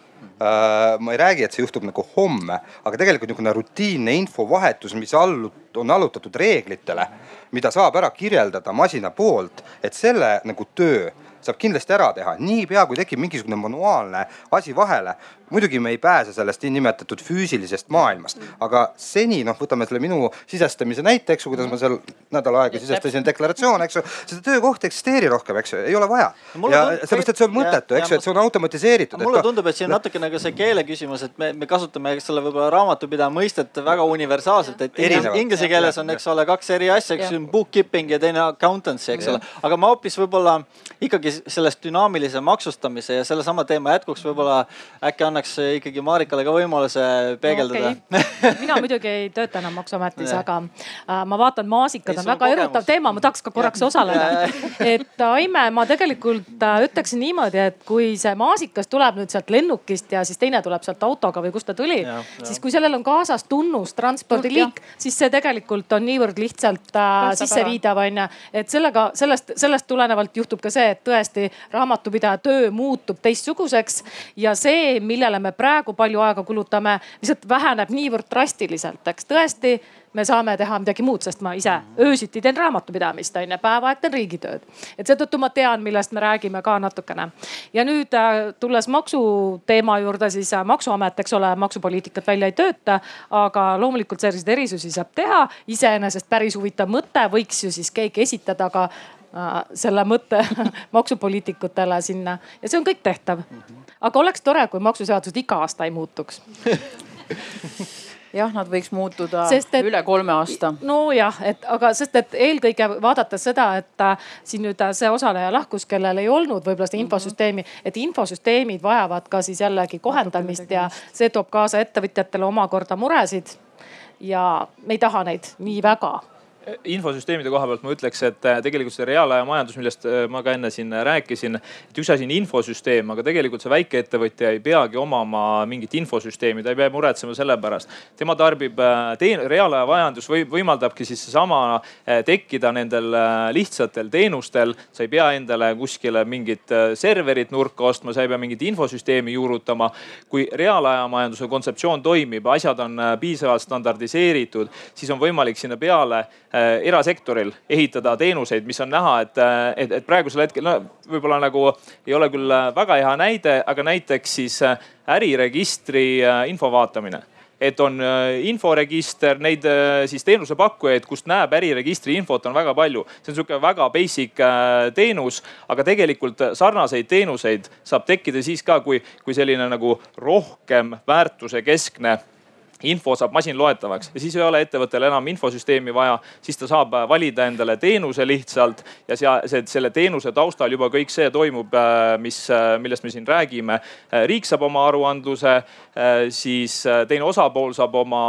ma ei räägi, et see juhtub nagu homme, aga tegelikult niisugune rutiinne infovahetus, mis allu-, on allutatud reeglitele, mida saab ära kirjeldada masina poolt, et selle nagu töö saab kindlasti ära teha, niipea kui tekib mingisugune manuaalne asi vahele. Muidugi me ei pääse sellest niinimetatud füüsilisest maailmast, aga seni noh, võtame selle minu sisestamise näite, eks ju, kuidas ma seal nädal aega sisestasin deklaratsioone, eks ju. seda töökohta ei eksisteeri rohkem, eks ju, ei ole vaja. ja sellepärast, et see on mõttetu, eks ju, et see on automatiseeritud. mulle tundub, et siin on natukene ka see keele küsimus, et me, me kasutame, ole, võib-olla raamatupidaja mõistet väga universaalselt, et inglise keeles on, eks ole, kaks eri asja, eks ju, bookkeeping ja teine accountancy, eks ole. aga ma hoopis võib-olla ikkagi sellest dünaamilise maksustamise ja sellesama teema jätkuks võib-olla äkki annaks ikkagi Marikale ka võimaluse peegeldada. No,. Okay. mina muidugi ei tööta enam maksuametis, <laughs> aga äh, ma vaatan, maasikad on väga erutav teema, ma tahaks ka korraks osaleda. et Aime, ma tegelikult äh, ütleksin niimoodi, et kui see maasikas tuleb nüüd sealt lennukist ja siis teine tuleb sealt autoga või kust ta tuli, siis kui sellel on kaasas tunnus transpordiliik, siis see tegelikult on niivõrd lihtsalt äh, sisseviidav onju, et sellega, sellest, sellest tulenevalt juhtub ka see, et tõesti raamatupidaja töö muutub teistsuguseks ja see, millele me praegu palju aega kulutame, lihtsalt väheneb niivõrd drastiliselt, eks tõesti me saame teha midagi muud, sest ma ise öösiti teen raamatupidamist onju, päeva aeg teen riigitööd. et seetõttu ma tean, millest me räägime ka natukene. ja nüüd äh, tulles maksuteema juurde, siis äh, maksuamet, eks ole, maksupoliitikat välja ei tööta, aga loomulikult selliseid erisusi saab teha. iseenesest päris huvitav mõte, võiks ju siis keegi esitada ka Äh, selle mõtte <laughs> maksupoliitikutele sinna ja see on kõik tehtav. Aga oleks tore, kui maksuseadused iga aasta ei muutuks <laughs> jah, nad võiks muutuda sest, et, üle kolme aasta. nojah, et aga sest, et eelkõige vaadates seda, et äh, siin nüüd äh, see osaleja lahkus, kellel ei olnud võib-olla seda infosüsteemi, et infosüsteemid vajavad ka siis jällegi kohendamist ja see toob kaasa ettevõtjatele omakorda muresid. ja me ei taha neid nii väga infosüsteemide koha pealt ma ütleks, et äh, tegelikult see reaalaja majandus, millest äh, ma ka enne siin rääkisin, et üks asi on infosüsteem, aga tegelikult see väikeettevõtja ei peagi omama mingit infosüsteemi, ta ei pea muretsema selle pärast. tema tarbib äh, teen-, reaalaja majandus või võimaldabki siis seesama tekkida nendel lihtsatel teenustel. sa ei pea endale kuskile mingit serverit nurka ostma, sa ei pea mingit infosüsteemi juurutama. kui reaalaja majanduse kontseptsioon toimib, asjad on piisavalt standardiseeritud, siis on võimalik sinna peale Äh, erasektoril ehitada teenuseid, mis on näha, et, äh, et, et praegusel hetkel no võib-olla nagu ei ole küll äh, väga hea näide, aga näiteks siis äriregistri info vaatamine et on inforegister, neid siis teenusepakkujaid, kust näeb äriregistri infot, on väga palju. see on sihuke väga basic teenus, aga tegelikult sarnaseid teenuseid saab tekkida siis ka, kui, kui selline nagu rohkem väärtuse keskne info saab masinloetavaks ja siis ei ole ettevõttel enam infosüsteemi vaja, siis ta saab äh, valida endale teenuse lihtsalt ja seal see, selle teenuse taustal juba kõik see toimub, äh, mis, äh, millest me siin räägime. riik saab oma aruandluse, siis teine osapool saab oma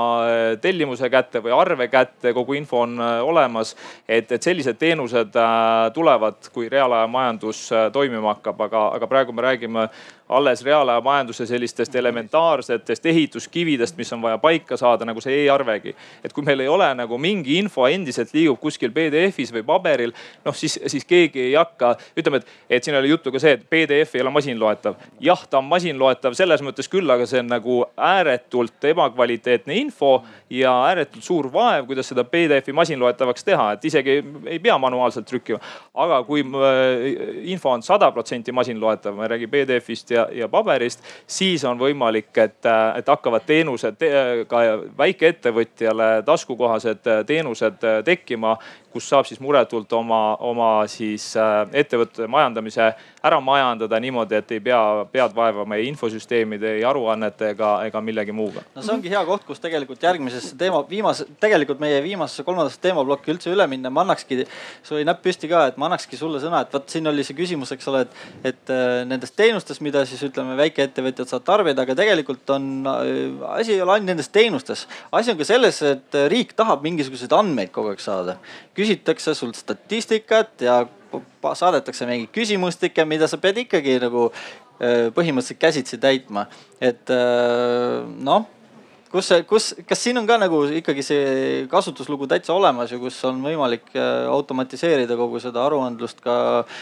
tellimuse kätte või arve kätte, kogu info on olemas. et, et sellised teenused tulevad, kui reaalaja majandus toimima hakkab, aga, aga praegu me räägime alles reaalaja majanduse sellistest elementaarsetest ehituskividest, mis on vaja paika saada, nagu see e-arvegi. et kui meil ei ole nagu mingi info endiselt liigub kuskil PDF-is või paberil, noh siis, siis keegi ei hakka, ütleme, et, et siin oli juttu ka see, et PDF ei ole masinloetav. jah, ta on masinloetav selles mõttes küll, aga see on nagu ääretult ebakvaliteetne info ja ääretult suur vaev, kuidas seda PDF-i masinloetavaks teha, et isegi ei pea manuaalselt trükkima. aga kui äh, info on sada protsenti masinloetav, ma ei räägi PDF-ist ja, ja paberist, siis on võimalik, et, äh, et hakkavad teenused ka väikeettevõtjale taskukohased teenused tekkima kus saab siis muretult oma, oma siis äh, ettevõtte majandamise ära majandada niimoodi, et ei pea pead vaevama ei infosüsteemide, ei aruannete ega, ega millegi muuga. no see ongi hea koht, kus tegelikult järgmisesse teema, viimase, tegelikult meie viimasesse kolmandasse teemaplokki üldse üle minna. ma annakski, sul oli näpp püsti ka, et ma annakski sulle sõna, et vot siin oli see küsimus, eks ole, et, et äh, nendest teenustest, mida siis ütleme, väikeettevõtjad saavad tarbida, aga tegelikult on, äh, asi ei ole ainult nendes teenustes. asi on ka selles, et riik tahab mingisuguseid andmeid kogu aeg saada küsitakse sult statistikat ja saadetakse mingeid küsimustikke, mida sa pead ikkagi nagu äh, põhimõtteliselt käsitsi täitma. et äh, noh, kus see, kus, kas siin on ka nagu ikkagi see kasutuslugu täitsa olemas ja kus on võimalik äh, automatiseerida kogu seda aruandlust ka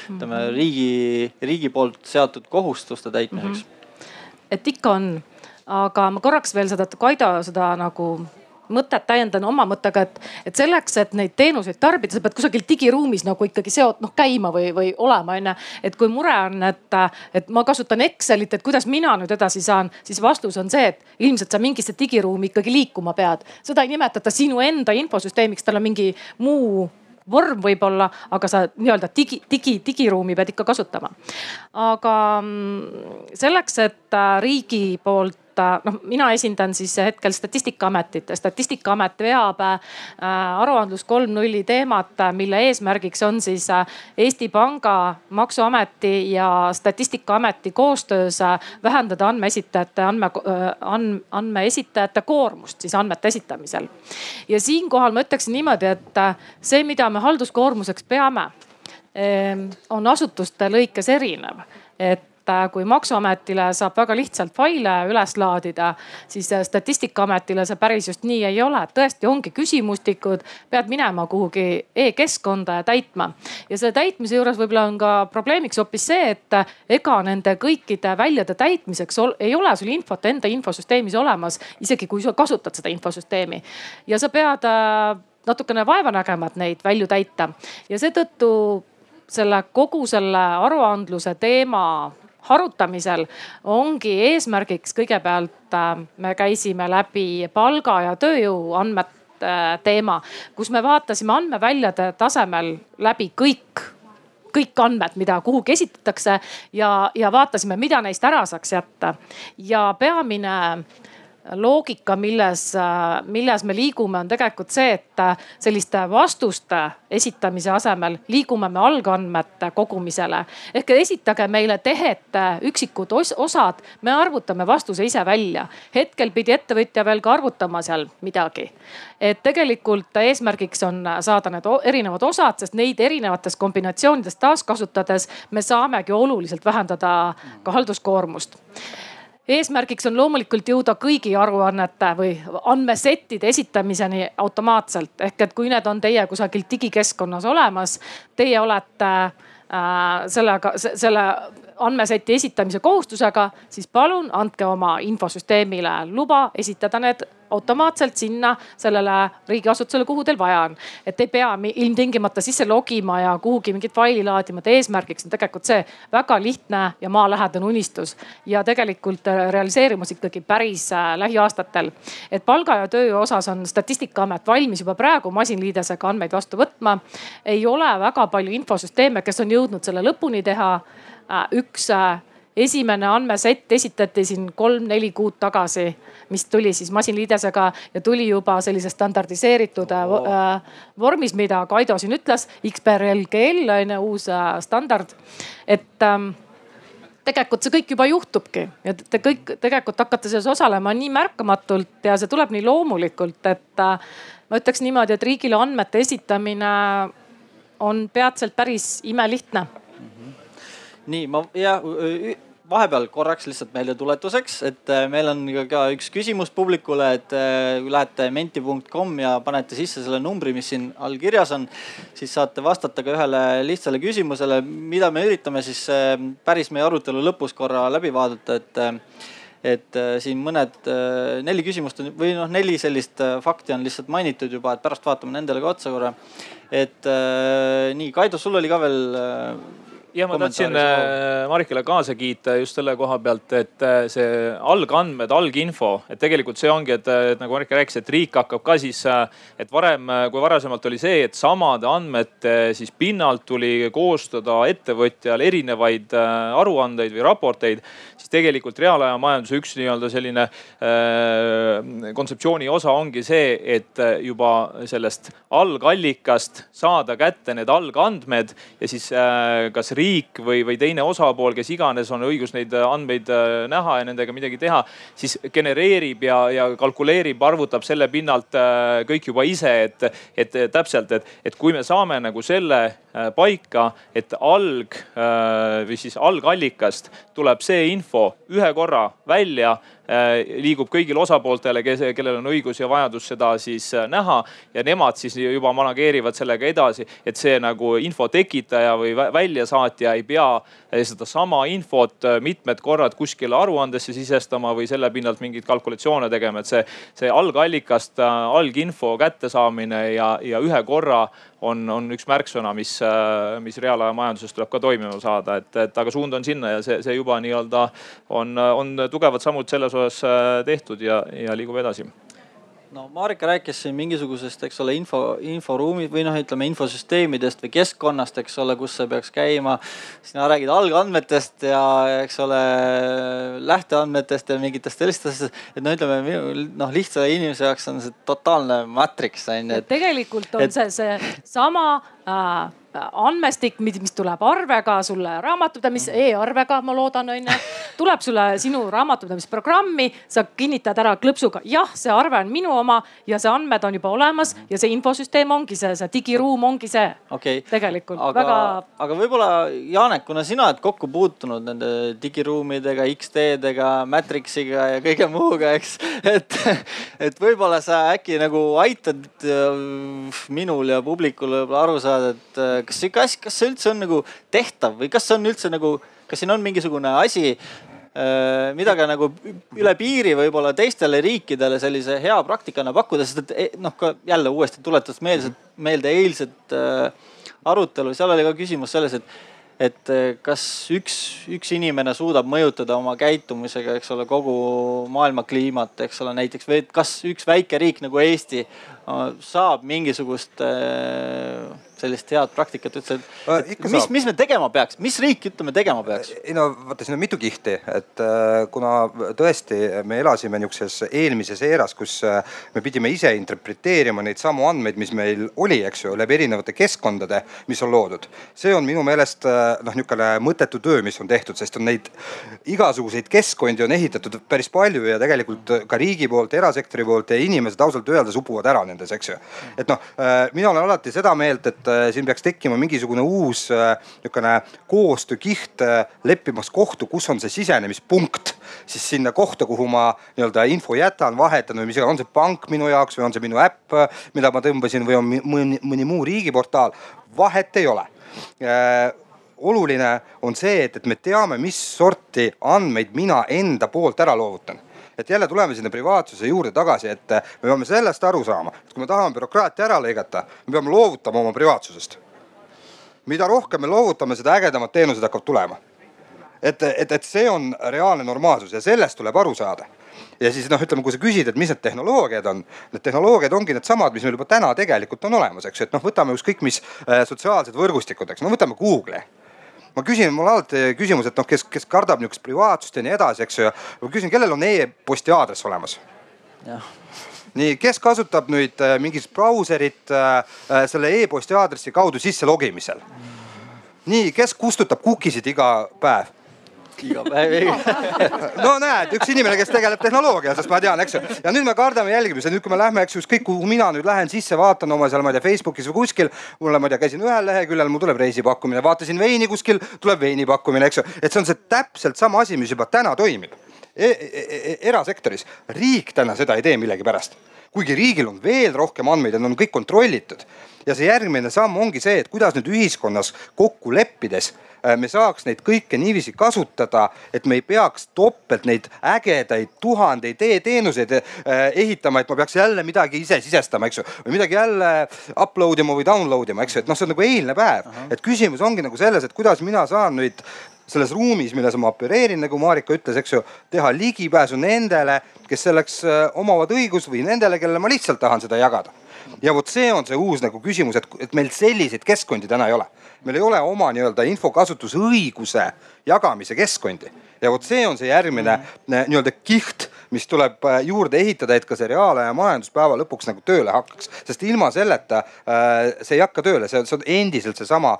ütleme mm -hmm. riigi, riigi poolt seatud kohustuste täitmiseks mm? -hmm. et ikka on, aga ma korraks veel seda Kaido seda nagu mõtet täiendan oma mõttega, et, et selleks, et neid teenuseid tarbida, sa pead kusagil digiruumis nagu ikkagi seot-, noh käima või, või olema onju. et kui mure on, et, et ma kasutan Excelit, et kuidas mina nüüd edasi saan, siis vastus on see, et ilmselt sa mingisse digiruumi ikkagi liikuma pead. seda ei nimetata sinu enda infosüsteemiks, tal on mingi muu vorm võib-olla, aga sa nii-öelda digi, digi, digiruumi pead ikka kasutama. aga mm, selleks, et riigi poolt noh, mina esindan siis hetkel statistikaametit. statistikaamet veab äh, aruandlus kolm nulli teemat, mille eesmärgiks on siis äh, Eesti Panga, maksuameti ja statistikaameti koostöös äh, vähendada andmeesitajate andme and,, andmeesitajate koormust siis andmete esitamisel. ja siinkohal ma ütleksin niimoodi, et see, mida me halduskoormuseks peame, on asutuste lõikes erinev et Äh, kui maksuametile saab väga lihtsalt faile üles laadida, siis äh, statistikaametile see päris just nii ei ole. tõesti ongi küsimustikud, pead minema kuhugi e-keskkonda ja täitma. ja selle täitmise juures võib-olla on ka probleemiks hoopis see, et äh, ega nende kõikide väljade täitmiseks ei ole sul infot enda infosüsteemis olemas, isegi kui sa kasutad seda infosüsteemi. ja sa pead natukene vaeva nägema, et neid välju täita ja seetõttu selle kogu selle aruandluse teema harutamisel ongi eesmärgiks kõigepealt äh, me käisime läbi palga ja tööjõu andmete äh, teema, kus me vaatasime andmeväljade tasemel läbi kõik kõik andmed, mida kuhugi esitatakse ja, ja vaatasime, mida neist ära saaks jätta. ja peamine loogika, milles, milles me liigume, on tegelikult see, et selliste vastuste esitamise asemel liigume me algandmete kogumisele. ehk esitage meile tehete üksikud os osad, me arvutame vastuse ise välja. hetkel pidi ettevõtja veel ka arvutama seal midagi. et tegelikult eesmärgiks on saada need erinevad osad, sest neid erinevates kombinatsioonides taaskasutades me saamegi oluliselt vähendada ka halduskoormust eesmärgiks on loomulikult jõuda kõigi aruannete või andmesettide esitamiseni automaatselt. ehk et kui need on teie kusagil digikeskkonnas olemas, teie olete äh, sellega, selle andmeseti esitamise kohustusega, siis palun andke oma infosüsteemile luba esitada need automaatselt sinna sellele riigiasutusele, kuhu teil vaja on. et ei pea ilmtingimata sisse logima ja kuhugi mingit faili laadima, et eesmärgiks on tegelikult see väga lihtne ja maalähedane unistus. ja tegelikult realiseerumas ikkagi päris äh, lähiaastatel. et palga ja töö osas on statistikaamet valmis juba praegu masinliidesega andmeid vastu võtma. ei ole väga palju infosüsteeme, kes on jõudnud selle lõpuni teha äh, üks äh, esimene andmesett esitati siin kolm-neli kuud tagasi, mis tuli siis masinliidesega ja tuli juba sellise standardiseeritud oh. vormis, mida Kaido siin ütles. XBRL GL on ju uus äh, standard, et ähm, tegelikult see kõik juba juhtubki ja te kõik tegelikult hakkate selles osalema nii märkamatult ja see tuleb nii loomulikult, et äh, ma ütleks niimoodi, et riigile andmete esitamine on peatselt päris imelihtne nii ma ja vahepeal korraks lihtsalt meeldetuletuseks, et äh, meil on ka üks küsimus publikule, et äh, kui lähete menti.com ja panete sisse selle numbri, mis siin all kirjas on, siis saate vastata ka ühele lihtsale küsimusele, mida me üritame siis äh, päris meie arutelu lõpus korra läbi vaadata, et et siin mõned, neli küsimust on või noh, neli sellist fakti on lihtsalt mainitud juba, et pärast vaatame nendele ka otsa korra. et nii, Kaido, sul oli ka veel jah, ma tahtsin äh, Marikale kaasa kiita just selle koha pealt, et äh, see algandmed, alginfo, et tegelikult see ongi, et, et nagu Marika rääkis, et riik hakkab ka siis, äh, et varem, kui varasemalt oli see, et samade andmete siis pinnalt tuli koostada ettevõtjal erinevaid aruandeid või raporteid, siis tegelikult reaalajamajanduse üks nii-öelda selline äh, kontseptsiooni osa ongi see, et juba sellest algallikast saada kätte need algandmed ja siis äh, kas riik või, või teine osapool, kes iganes on õigus neid äh, andmeid äh, näha ja nendega midagi teha, siis genereerib ja, ja kalkuleerib, arvutab selle pinnalt äh, kõik juba ise, et, et täpselt, et, et kui me saame nagu selle paika, et alg või siis algallikast tuleb see info ühe korra välja liigub kõigile osapooltele, kes, kellel on õigus ja vajadus seda siis äh, näha. Ja nemad siis juba manageerivad sellega edasi, et see nagu info tekitaja või väljasaatja ei pea äh, sedasama infot mitmed korrad kuskile aruandesse sisestama või selle pinnalt mingeid kalkulatsioone tegema, et see, see algallikast alginfo kättesaamine ja, ja ühe korra on, on üks märksõna, mis, mis reaalaja majanduses tuleb ka toimima saada, et, et aga suund on sinna ja see, see juba nii-öelda on, on tugevad sammud selles osas äh, tehtud ja, ja liigub edasi no Marika rääkis siin mingisugusest, eks ole, info, inforuumi või noh, ütleme infosüsteemidest või keskkonnast, eks ole, kus see peaks käima. sina räägid algandmetest ja eks ole lähteandmetest ja mingitest sellistest asjadest, et no ütleme noh, lihtsa inimese jaoks on see totaalne matriks on ju. tegelikult on et... see seesama äh, andmestik, mis tuleb arvega sulle raamatupidamis e, e-arvega, ma loodan, onju. tuleb sulle sinu raamatupidamisprogrammi, sa kinnitad ära klõpsuga, jah, see arve on minu oma ja see andmed on juba olemas ja see infosüsteem ongi see, see digiruum ongi see okay.. tegelikult aga, väga. aga võib-olla Janek, kuna sina oled kokku puutunud nende digiruumidega, X-teedega, Matrixiga ja kõige muuga, eks. et, et võib-olla sa äkki nagu aitad äh, minul ja publikul võib-olla aru saada, et äh, kas asi, kas see üldse on nagu tehtav või kas see on üldse nagu, kas siin on mingisugune asi, äh, mida ka nagu üle piiri võib-olla teistele riikidele sellise hea praktikana pakkuda, sest et eh, noh, ka jälle uuesti tuletades meelde, meelde eilset äh, arutelu, seal oli ka küsimus selles, et et eh, kas üks, üks inimene suudab mõjutada oma käitumisega, eks ole, kogu maailma kliimat, eks ole, näiteks või kas üks väike riik nagu Eesti äh, saab mingisugust äh, sellist head praktikat üldse, et, et mis, mis me tegema peaks, mis riik, ütleme, tegema peaks? ei no vaata, siin on mitu kihti, et äh, kuna tõesti me elasime niisuguses eelmises eeras, kus äh, me pidime ise interpreteerima neid samu andmeid, mis meil oli, eks ju, läbi erinevate keskkondade, mis on loodud. see on minu meelest äh, noh, niisugune mõttetu töö, mis on tehtud, sest on neid igasuguseid keskkondi on ehitatud päris palju ja tegelikult ka riigi poolt, erasektori poolt ja inimesed ausalt öeldes upuvad ära nendes, eks ju. et noh, mina olen alati seda meelt, et Äh, siin peaks tekkima mingisugune uus äh, niisugune koostöökiht, äh, leppimaks kohtu, kus on see sisenemispunkt. Siis sinna kohta, kuhu ma nii-öelda info jätan, vahetan või mis iganes, on see pank minu jaoks või on see minu äpp, mida ma tõmbasin või on mõni, mõni muu riigiportaal, vahet ei ole. Oluline on see, et, et me teame, mis sorti andmeid mina enda poolt ära loovutan et jälle tuleme sinna privaatsuse juurde tagasi, et me peame sellest aru saama, et kui me tahame bürokraatia ära lõigata, me peame loovutama oma privaatsusest. mida rohkem me loovutame, seda ägedamad teenused hakkavad tulema. et, et, et see on reaalne normaalsus ja sellest tuleb aru saada ja siis noh, ütleme, kui sa küsid, et mis need tehnoloogiad on, need tehnoloogiad ongi needsamad, mis meil juba täna tegelikult on olemas, eks ju, et noh, võtame ükskõik mis äh, sotsiaalsed võrgustikud, eks no võtame Google'i ma küsin, mul alati küsimus, et noh, kes, kes kardab niisugust privaatsust ja nii edasi, eks ju. ma küsin, kellel on e-posti aadress olemas? nii, kes kasutab nüüd äh, mingit brauserit äh, äh, selle e-posti aadressi kaudu sisse logimisel? nii, kes kustutab cookie'sid iga päev? Iga päev <laughs> no näed, üks inimene, kes tegeleb tehnoloogiaga, sest ma tean, eks ju. ja nüüd me kardame jälgimise, nüüd kui me lähme, eks ju, ükskõik kuhu mina nüüd lähen sisse, vaatan oma seal, ma ei tea, Facebookis või kuskil. mulle, ma ei tea, käisin ühel leheküljel, mul tuleb reisipakkumine, vaatasin veini kuskil, tuleb veinipakkumine, eks ju. et see on see täpselt sama asi, mis juba täna toimib e. E e erasektoris, riik täna seda ei tee millegipärast kuigi riigil on veel rohkem andmeid ja nad on kõik kontrollitud. ja see järgmine samm ongi see, et kuidas nüüd ühiskonnas kokku leppides me saaks neid kõike niiviisi kasutada, et me ei peaks topelt neid ägedaid tuhandeid e-teenuseid äh, ehitama, et ma peaks jälle midagi ise sisestama, eks ju. või midagi jälle upload ima või download ima, eks ju, et noh, see on nagu eilne päev. et küsimus ongi nagu selles, et kuidas mina saan nüüd selles ruumis, milles ma opereerin, nagu Marika ütles, eks ju, teha ligipääsu nendele, kes selleks äh, omavad õigust või nendele, kellele ma lihtsalt tahan seda jagada. ja vot see on see uus nagu küsimus, et, et meil selliseid keskkondi täna ei ole meil ei ole oma nii-öelda infokasutusõiguse jagamise keskkondi ja vot see on see järgmine mm. nii-öelda kiht, mis tuleb äh, juurde ehitada, et ka see reaalaja majandus päeva lõpuks nagu tööle hakkaks, sest ilma selleta äh, see ei hakka tööle, see, see on endiselt seesama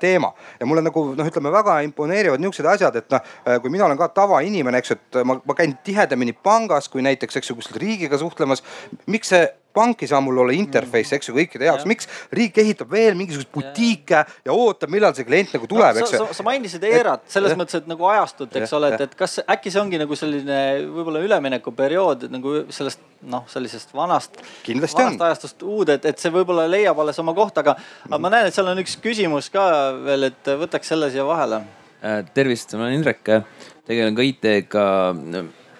teema. ja mulle nagu noh, ütleme väga imponeerivad niisugused asjad, et noh, kui mina olen ka tavainimene, eks ju, et ma, ma käin tihedamini pangas kui näiteks, eks ju, kuskil riigiga suhtlemas. miks see pank ei saa mul olla interface, eks ju, kõikide jaoks, miks? Riik ehitab veel mingisuguseid butiike ja ootab, millal see klient nagu tuleb no,, eks ju. sa mainisid ERA-t selles ja. mõttes, et nagu ajastut, eks ja, ole, et, et kas äkki see ongi nagu selline võib-olla üleminekuperiood nagu sellest noh, sellisest vanast, vanast ajastust uude, et, et see võib-olla leiab alles oma kohta, aga, aga ma näen, et seal on üks küsimus ka veel, et võtaks selle siia vahele. Äh, tervist, ma olen Indrek, tegelen ka IT-ga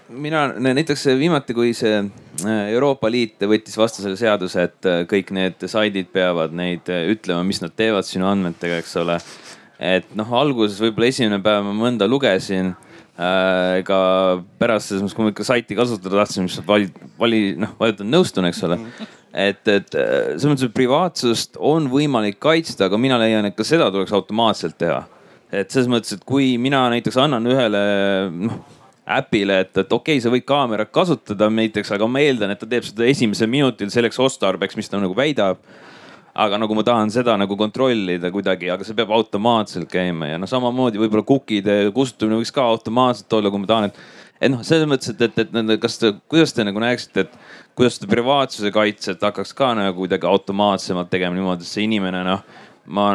mina näiteks viimati, kui see äh, Euroopa Liit võttis vastu selle seaduse, et äh, kõik need saidid peavad neid äh, ütlema, mis nad teevad sinu andmetega, eks ole. et noh, alguses võib-olla esimene päev ma mõnda lugesin ega pärast selles mõttes, kui ma ikka saiti kasutada tahtsin, mis vali, vali, noh, vajutan nõustun, eks ole. et, et selles mõttes, et privaatsust on võimalik kaitsta, aga mina leian, et ka seda tuleks automaatselt teha. et selles mõttes, et kui mina näiteks annan ühele, noh äpile, et, et okei okay,, sa võid kaamerat kasutada näiteks, aga ma eeldan, et ta teeb seda esimesel minutil selleks otstarbeks, mis ta nagu väidab. aga nagu ma tahan seda nagu kontrollida kuidagi, aga see peab automaatselt käima ja noh, samamoodi võib-olla cookie'de kustutamine võiks ka automaatselt olla, kui ma tahan, et et noh, selles mõttes, et, et, et, et kas te, kuidas te nagu näeksite, et kuidas seda privaatsuse kaitset hakkaks ka nagu kuidagi automaatsemalt tegema niimoodi, et see inimene noh, ma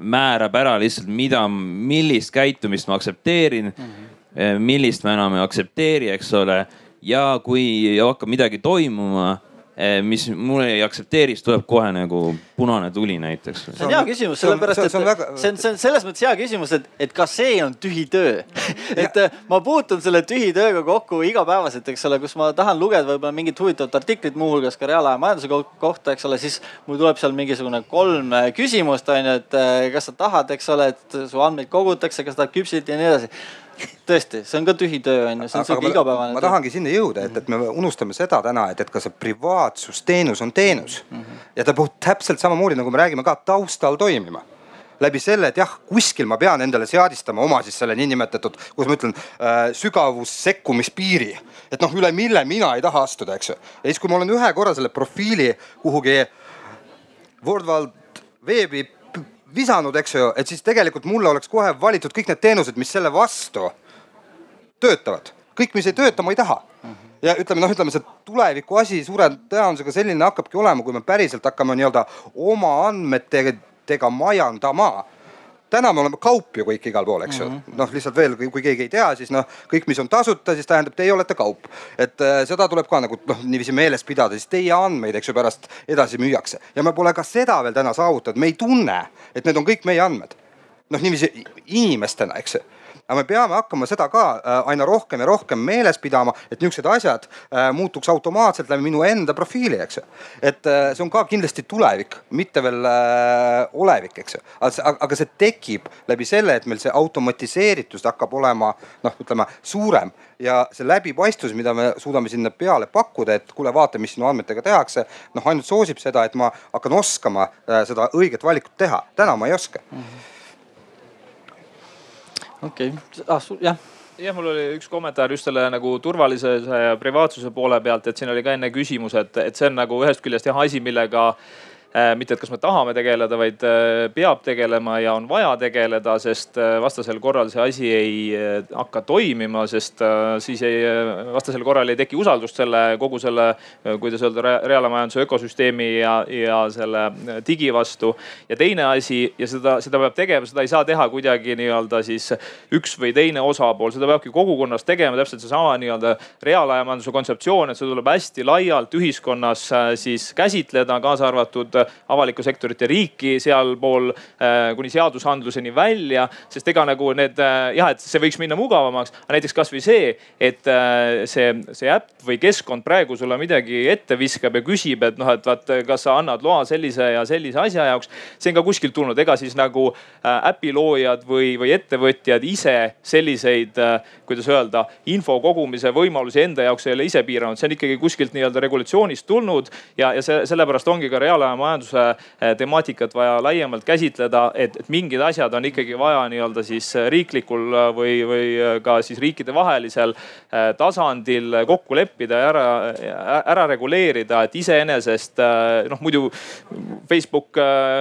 määrab ära lihtsalt, mida, millist käitumist ma aktsepteerin mm. -hmm millist me enam ei aktsepteeri, eks ole. ja kui hakkab midagi toimuma Eh, mis mulle ei aktsepteeri, siis tuleb kohe nagu punane tuli näiteks. see on hea küsimus, sellepärast et see on, väga... see on, see on selles mõttes hea küsimus, et, et kas see on tühi töö <laughs> et eh, ma puutun selle tühi tööga kokku igapäevaselt, eks ole, kus ma tahan lugeda võib-olla mingit huvitavat artiklit, muuhulgas ka reaalaja majanduse kohta, eks ole, siis mul tuleb seal mingisugune kolm eh, küsimust on ju, et kas sa tahad, eks ole, et su andmeid kogutakse, kas tahad küpsitada ja nii edasi tõesti, see on ka tühi töö on ju, see on sihuke igapäevane. ma tahangi sinna jõuda, et, et me unustame seda täna, et, et ka see privaatsusteenus on teenus mm. -hmm. ja ta peab täpselt samamoodi nagu me räägime ka taustal toimima läbi selle, et jah, kuskil ma pean endale seadistama oma siis selle niinimetatud, kuidas ma ütlen äh,, sügavussekkumispiiri. et noh, üle mille mina ei taha astuda, eks ju. ja siis, kui ma olen ühe korra selle profiili kuhugi World Wide Webi visanud, eks ju, et siis tegelikult mulle oleks kohe valitud kõik need teenused, mis selle vastu töötavad. kõik, mis ei tööta, ma ei taha. ja ütleme noh, ütleme see tuleviku asi suure tõenäosusega selline hakkabki olema, kui me päriselt hakkame nii-öelda oma andmetega majandama täna me oleme kaup ju kõik igal pool, eks ju mm -hmm.. noh, lihtsalt veel, kui keegi ei tea, siis noh, kõik, mis on tasuta, siis tähendab, teie olete kaup. et äh, seda tuleb ka nagu noh, niiviisi meeles pidada, siis teie andmeid, eks ju, pärast edasi müüakse. ja me pole ka seda veel täna saavutanud, me ei tunne, et need on kõik meie andmed. noh, niiviisi inimestena, eks ju aga me peame hakkama seda ka äh, aina rohkem ja rohkem meeles pidama, et niisugused asjad äh, muutuks automaatselt läbi minu enda profiili, eks ju. et äh, see on ka kindlasti tulevik, mitte veel olevik, eks ju. aga see tekib läbi selle, et meil see automatiseeritus hakkab olema noh, ütleme suurem ja see läbipaistvus, mida me suudame sinna peale pakkuda, et kuule, vaata, mis sinu andmetega tehakse. noh, ainult soosib seda, et ma hakkan oskama seda õiget valikut teha, täna ma ei oska mm. -hmm okei okay., ah jah jah, mul oli üks kommentaar just selle nagu turvalisuse ja privaatsuse poole pealt, et siin oli ka enne küsimus, et, et see on nagu ühest küljest jah asi, millega mitte, et kas me tahame tegeleda, vaid peab tegelema ja on vaja tegeleda, sest vastasel korral see asi ei hakka toimima, sest siis ei, vastasel korral ei teki usaldust selle kogu selle, kuidas öelda, reaalmajanduse ökosüsteemi ja, ja selle digi vastu. ja teine asi ja seda, seda peab tegema, seda ei saa teha kuidagi nii-öelda siis üks või teine osapool, seda peabki kogukonnas tegema täpselt seesama nii-öelda reaalajamajanduse kontseptsioon, et seda tuleb hästi laialt ühiskonnas äh, siis käsitleda, kaasa arvatud avalikku sektorit ja riiki sealpool äh, kuni seadusandluseni välja. sest ega nagu need äh, jah, et see võiks minna mugavamaks, aga näiteks kasvõi see, et see, see äpp või keskkond praegu sulle midagi ette viskab ja küsib, et noh, et vaat, kas sa annad loa sellise ja sellise asja jaoks. see on ka kuskilt tulnud, ega siis nagu äpi loojad või, või ettevõtjad ise selliseid, kuidas öelda, info kogumise võimalusi enda jaoks ei ole ise piiranud, see on ikkagi kuskilt nii-öelda regulatsioonist tulnud ja, ja see, sellepärast ongi ka reaalaja majanduse eh, temaatikat vaja laiemalt käsitleda, et, et mingid asjad on ikkagi vaja nii-öelda siis riiklikul või, või ka siis riikidevahelisel eh, tasandil kokku leppida ja ära, ära reguleerida, et iseenesest eh, noh, muidu Facebook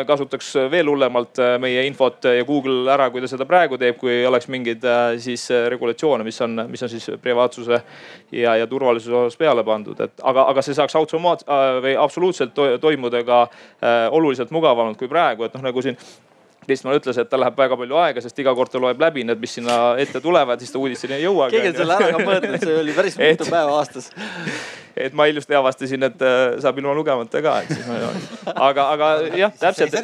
kasutaks veel hullemalt meie infot ja Google ära, kui ta seda praegu teeb, kui oleks mingeid siis regulatsioone, mis on, mis on siis privaatsuse ja, ja turvalisuse osas peale pandud, et aga, aga see saaks automaat- või absoluutselt toimuda ka oluliselt mugavamalt kui praegu, et noh, nagu siin Kristjan ütles, et tal läheb väga palju aega, sest iga kord ta loeb läbi need, mis sinna ette tulevad, siis ta uudisteni ei jõua. keegi on selle ära ka mõõtnud, see oli päris mitu <laughs> päeva aastas et ma ilusti avastasin, et äh, saab ilma lugemata ka, et siis ma. aga, aga jah, täpselt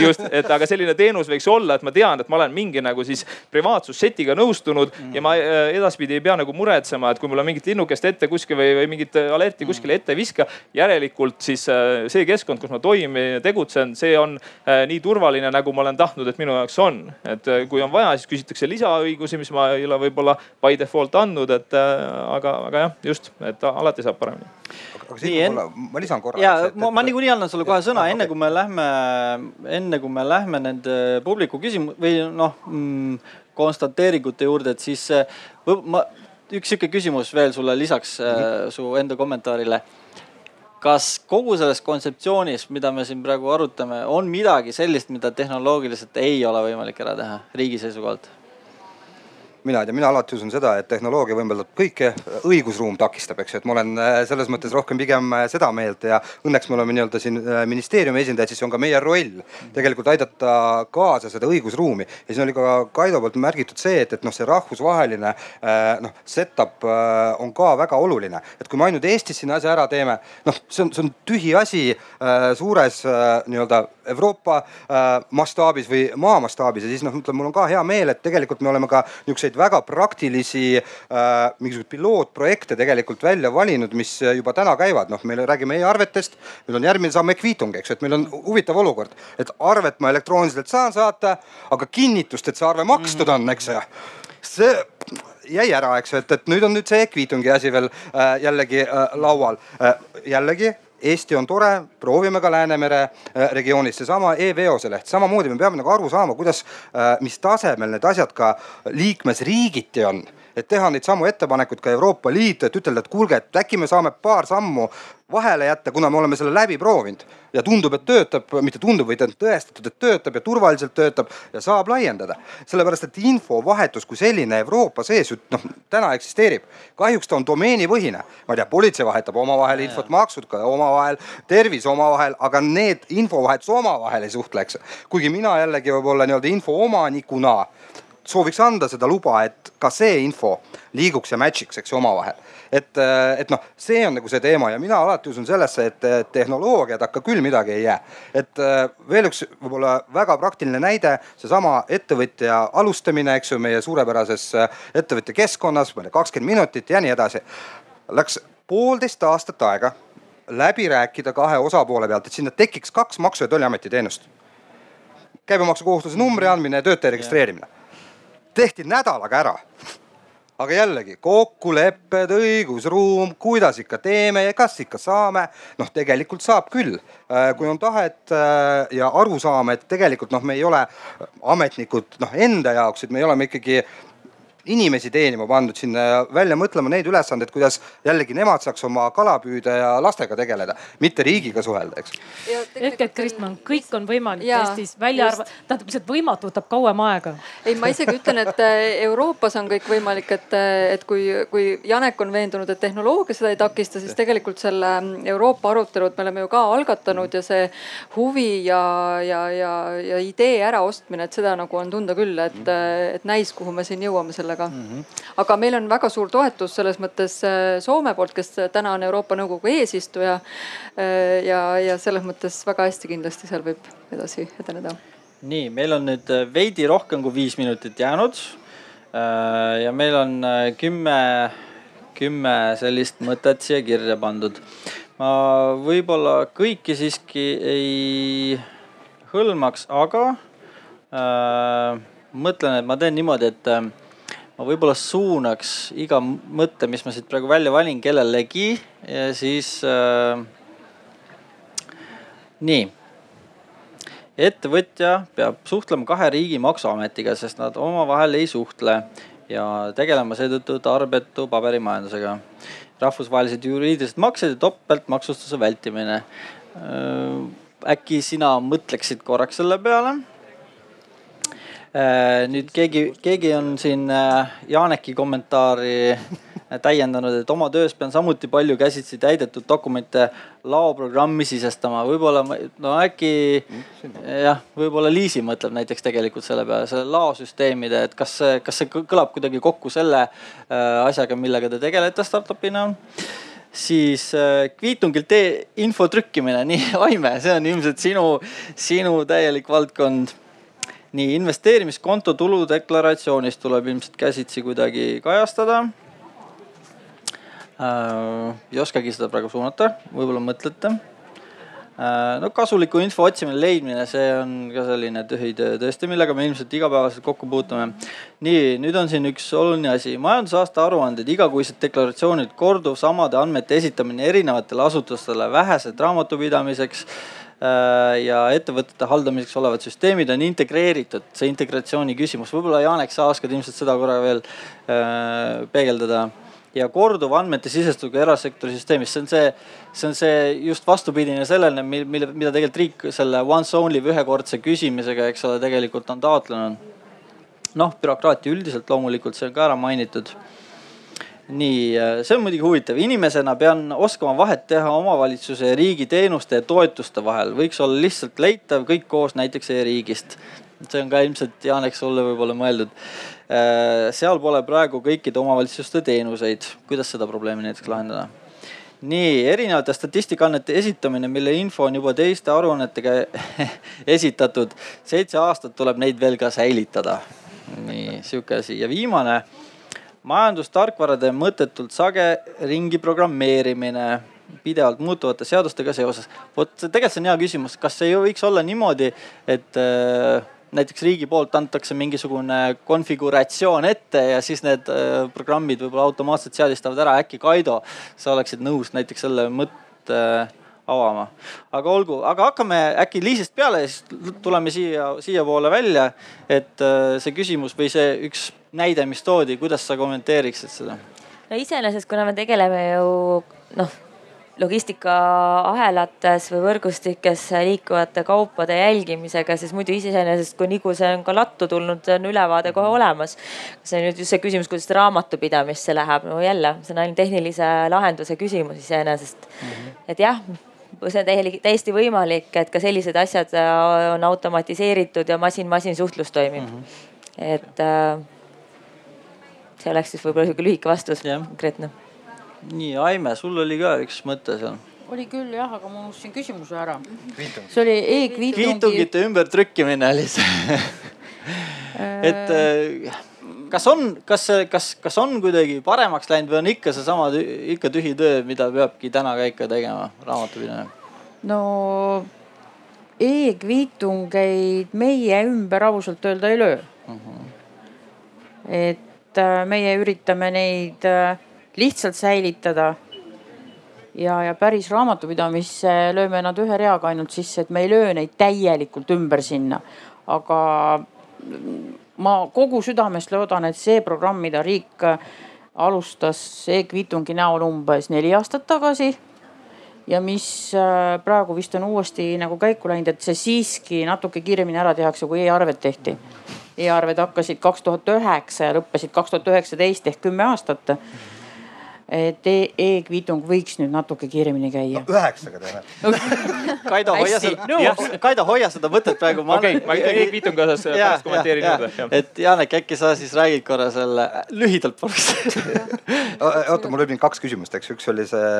just, et aga selline teenus võiks olla, et ma tean, et ma olen mingi nagu siis privaatsussetiga nõustunud mm. ja ma äh, edaspidi ei pea nagu muretsema, et kui mul on mingit linnukest ette kuskil või, või mingit alerti kuskile ette viska. järelikult siis äh, see keskkond, kus ma toimin ja tegutsen, see on nii turvaline, nagu ma olen tahtnud, et minu jaoks on. et kui on vaja, siis küsitakse lisaõigusi, mis ma ei ole võib-olla by default andnud, et aga, aga jah, just, et alati saab paremini aga siin en... ma, lisan korra. ja et, ma, ma niikuinii annan sulle kohe sõna, enne kui me lähme, enne kui me lähme nende publiku küsimus või noh mm, konstateeringute juurde, et siis ma, üks sihuke küsimus veel sulle lisaks mm -hmm. su enda kommentaarile kas kogu selles kontseptsioonis, mida me siin praegu arutame, on midagi sellist, mida tehnoloogiliselt ei ole võimalik ära teha riigi seisukohalt? Mina ei tea, mina alati usun seda, et tehnoloogia võimaldab kõike, õigusruum takistab, eks ju, et ma olen äh, selles mõttes rohkem pigem äh, seda meelt ja õnneks me oleme nii-öelda siin äh, ministeeriumi esindajad, siis on ka meie roll tegelikult aidata kaasa seda õigusruumi. ja siin oli ka Kaido poolt märgitud see, et, et noh, see rahvusvaheline noh, setup on ka väga oluline, et kui me ainult Eestis siin asja ära teeme, noh, see on, see on tühi asi suures nii-öelda Euroopa mastaabis või maa mastaabis ja siis noh, ütleme, mul on ka hea meel, et tegelikult me oleme ka niisuguseid selliseid väga praktilisi äh, mingisuguseid pilootprojekte tegelikult välja valinud, mis juba täna käivad, noh, meil räägime e-arvetest, meil on järgmine samm e-kviitung, eks ju, et meil on huvitav olukord, et arvet ma elektrooniliselt saan saata, aga kinnitust, et see arve makstud on, eks ju, see jäi ära, eks ju, et, et nüüd on nüüd see e-kviitungi asi veel äh, jällegi äh, laual. Äh,. jällegi Eesti on tore, proovime ka Läänemere äh, regioonis, seesama e-veose leht, samamoodi me peame nagu aru saama, kuidas, äh, mis tasemel need asjad ka liikmesriigiti on et teha neid samu ettepanekuid ka Euroopa Liitu, et ütelda, et kuulge, et äkki me saame paar sammu vahele jätta, kuna me oleme selle läbi proovinud ja tundub, et töötab, mitte tundub, vaid on tõestatud, et töötab ja turvaliselt töötab ja saab laiendada. sellepärast, et infovahetus kui selline Euroopa sees ju noh, täna eksisteerib. kahjuks ta on domeenipõhine, ma ei tea, politsei vahetab omavahel infot, maksud ka omavahel, tervis omavahel, aga need infovahetus omavahel ei suhtle, eks. kuigi mina jällegi võib-olla nii-öelda info omanikuna sooviks anda seda luba, et ka see info liiguks ja match'iks, eks ju, omavahel. et, et noh, see on nagu see teema ja mina alati usun sellesse, et tehnoloogia takka küll midagi ei jää. et veel üks võib-olla väga praktiline näide, seesama ettevõtja alustamine, eks ju, meie suurepärases ettevõtja keskkonnas, ma ei tea, kakskümmend minutit ja nii edasi. Läks poolteist aastat aega läbi rääkida kahe osapoole pealt, et sinna tekiks kaks Maksu- ja Tolliameti teenust. käibemaksukohuslase numbri andmine ja töötaja registreerimine tehti nädalaga ära aga jällegi kokkulepped, õigusruum, kuidas ikka teeme ja kas ikka saame. noh, tegelikult saab küll, äh, kui on tahet äh, ja arusaama, et tegelikult noh, me ei ole ametnikud noh enda jaoks, et me oleme ikkagi inimesi teenima pandud sinna ja välja mõtlema neid ülesandeid, kuidas jällegi nemad saaks oma kala püüda ja lastega tegeleda, mitte riigiga suhelda, eks. ehk et Kristman, kõik on võimalik ja, Eestis, välja arvatud, tähendab lihtsalt võimatu võtab kauem aega. ei, ma isegi ütlen, et äh, Euroopas on kõik võimalik, et, äh, et kui, kui Janek on veendunud, et tehnoloogia seda ei takista, siis tegelikult selle mm, Euroopa arutelud me oleme ju ka algatanud ja see huvi ja, ja, ja, ja idee äraostmine, et seda nagu on tunda küll, et, äh, et näis, kuhu me siin jõuame selle sellega mm. -hmm. aga meil on väga suur toetus selles mõttes äh, Soome poolt, kes täna on Euroopa Nõukogu eesistuja. Äh, ja, ja selles mõttes väga hästi kindlasti seal võib edasi edeneda. nii, meil on nüüd äh, veidi rohkem kui viis minutit jäänud. ja meil on kümme, kümme sellist mõtet siia kirja pandud. ma võib-olla kõiki siiski ei hõlmaks, aga äh, mõtlen, et ma teen niimoodi, et ma võib-olla suunaks iga mõtte, mis ma siit praegu välja valin, kellelegi ja siis äh,. nii. ettevõtja peab suhtlema kahe riigi maksuametiga, sest nad omavahel ei suhtle ja tegelema seetõttu tarbetu paberimajandusega. rahvusvahelised juriidilised maksed ja topeltmaksustuse vältimine äh,. äkki sina mõtleksid korraks selle peale nüüd keegi, keegi on siin äh, Janeki kommentaari äh, täiendanud, et oma töös pean samuti palju käsitsi täidetud dokumente laoprogrammi sisestama, võib-olla no äkki jah, võib-olla Liisi mõtleb näiteks tegelikult selle peale, selle laosüsteemide, et kas see, kas see kõlab kuidagi kokku selle asjaga, millega te tegelete startup'ina. Siis kviitungilt info trükkimine, <laughs> nii Aime, see on ilmselt sinu, sinu täielik valdkond nii investeerimiskonto tuludeklaratsioonis tuleb ilmselt käsitsi kuidagi kajastada äh,. ei oskagi seda praegu suunata, võib-olla mõtlete äh,. no kasuliku info otsimine, leidmine, see on ka selline tühitöö tõesti, millega me ilmselt igapäevaselt kokku puutume. nii, nüüd on siin üks oluline asi, majandusaasta aruanded, igakuised deklaratsioonid, korduv samade andmete esitamine erinevatele asutustele, vähesed raamatupidamiseks ja ettevõtete haldamiseks olevad süsteemid on integreeritud, see integratsiooni küsimus, võib-olla Janek, sa oskad ilmselt seda korra veel äh, peegeldada. Ja korduv andmete sisestusega erasektori süsteemis, see on see, see on see just vastupidine sellele, mille, mida tegelikult riik selle once only või ühekordse küsimisega, eks ole, tegelikult on taotlenud. noh, bürokraatia üldiselt loomulikult, see on ka ära mainitud nii, see on muidugi huvitav, inimesena pean oskama vahet teha omavalitsuse ja riigi teenuste ja toetuste vahel, võiks olla lihtsalt leitav kõik koos näiteks e-riigist. see on ka ilmselt Janek sulle võib-olla mõeldud. Äh, seal pole praegu kõikide omavalitsuste teenuseid, kuidas seda probleemi näiteks lahendada? nii erinevate statistikaandmete esitamine, mille info on juba teiste aruannetega <laughs> esitatud, seitse aastat tuleb neid veel ka säilitada. nii sihuke asi ja viimane majandustarkvarade mõttetult sage ringi programmeerimine pidevalt muutuvate seadustega seoses. vot tegelikult see on hea küsimus, kas ei võiks olla niimoodi, et äh, näiteks riigi poolt antakse mingisugune konfiguratsioon ette ja siis need äh, programmid võib-olla automaatselt seadistavad ära. äkki Kaido, sa oleksid nõus näiteks selle mõtte äh, avama. aga olgu, aga hakkame äkki Liisist peale ja siis tuleme siia, siiapoole välja. et äh, see küsimus või see üks näide, mis toodi, kuidas sa kommenteeriksid seda? no iseenesest, kuna me tegeleme ju noh logistikaahelates või võrgustikes liikuvate kaupade jälgimisega, siis muidu iseenesest, kui nagu see on ka lattu tulnud, on ülevaade kohe olemas. see on nüüd just see küsimus, kuidas raamatupidamisse läheb, no jälle, see on ainult tehnilise lahenduse küsimus iseenesest mm. -hmm. et jah see on täiesti võimalik, et ka sellised asjad on automatiseeritud ja masin-masin suhtlus toimib mm. -hmm. et äh, see oleks siis võib-olla sihuke lühike vastus, konkreetne. nii, Aime, sul oli ka üks mõte seal oli küll jah, aga ma unustasin küsimuse ära. see oli e-kviitungi. kviitungite ümbertrükkimine oli see <laughs> et äh, kas on, kas, kas, kas on kuidagi paremaks läinud või on ikka seesama, ikka tühi töö, mida peabki täna ka ikka tegema, raamatupidamine? no e-kviitungeid meie ümber ausalt öelda ei löö uh. Mhm. -huh. et et äh, meie üritame neid äh, lihtsalt säilitada. ja, ja päris raamatupidamisse lööme nad ühe reaga ainult sisse, et me ei löö neid täielikult ümber sinna. aga ma kogu südamest loodan, et see programm, mida riik alustas e-kviitungi näol umbes neli aastat tagasi ja mis äh, praegu vist on uuesti nagu käiku läinud, et see siiski natuke kiiremini ära tehakse, kui e-arved tehti. E-arved hakkasid kaks tuhat üheksa ja lõppesid kaks tuhat üheksateist ehk kümme aastat et e e-kviitung võiks nüüd natuke kiiremini käia no,. üheksaga teeme <laughs> Kaido hoia seda, Kaido hoia seda mõtet praegu. okei, ma e-kviitungi osas pärast kommenteerin juurde. et Janek, äkki sa siis räägid korra selle lühidalt paluks oota, mul oli kaks küsimust, eks üks oli see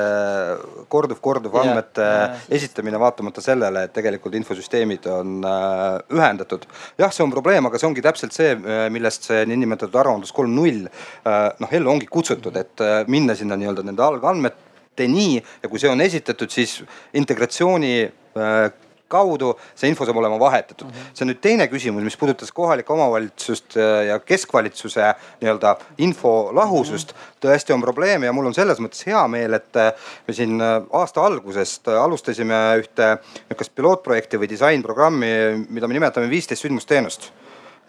korduv, korduv andmete esitamine, vaatamata sellele, et tegelikult infosüsteemid on äh, ühendatud. jah, see on probleem, aga see ongi täpselt see, millest see niinimetatud aruandlus kolm null äh, noh ellu ongi kutsutud, et äh, minna sinna nii-öelda nende algandmeteni ja kui see on esitatud, siis integratsiooni äh, kaudu see info saab olema vahetatud mm. -hmm. see on nüüd teine küsimus, mis puudutas kohalike omavalitsust äh, ja keskvalitsuse nii-öelda info lahusust mm. -hmm. tõesti on probleeme ja mul on selles mõttes hea meel, et äh, me siin aasta algusest alustasime ühte nihukest pilootprojekti või disainprogrammi, mida me nimetame viisteist sündmusteenust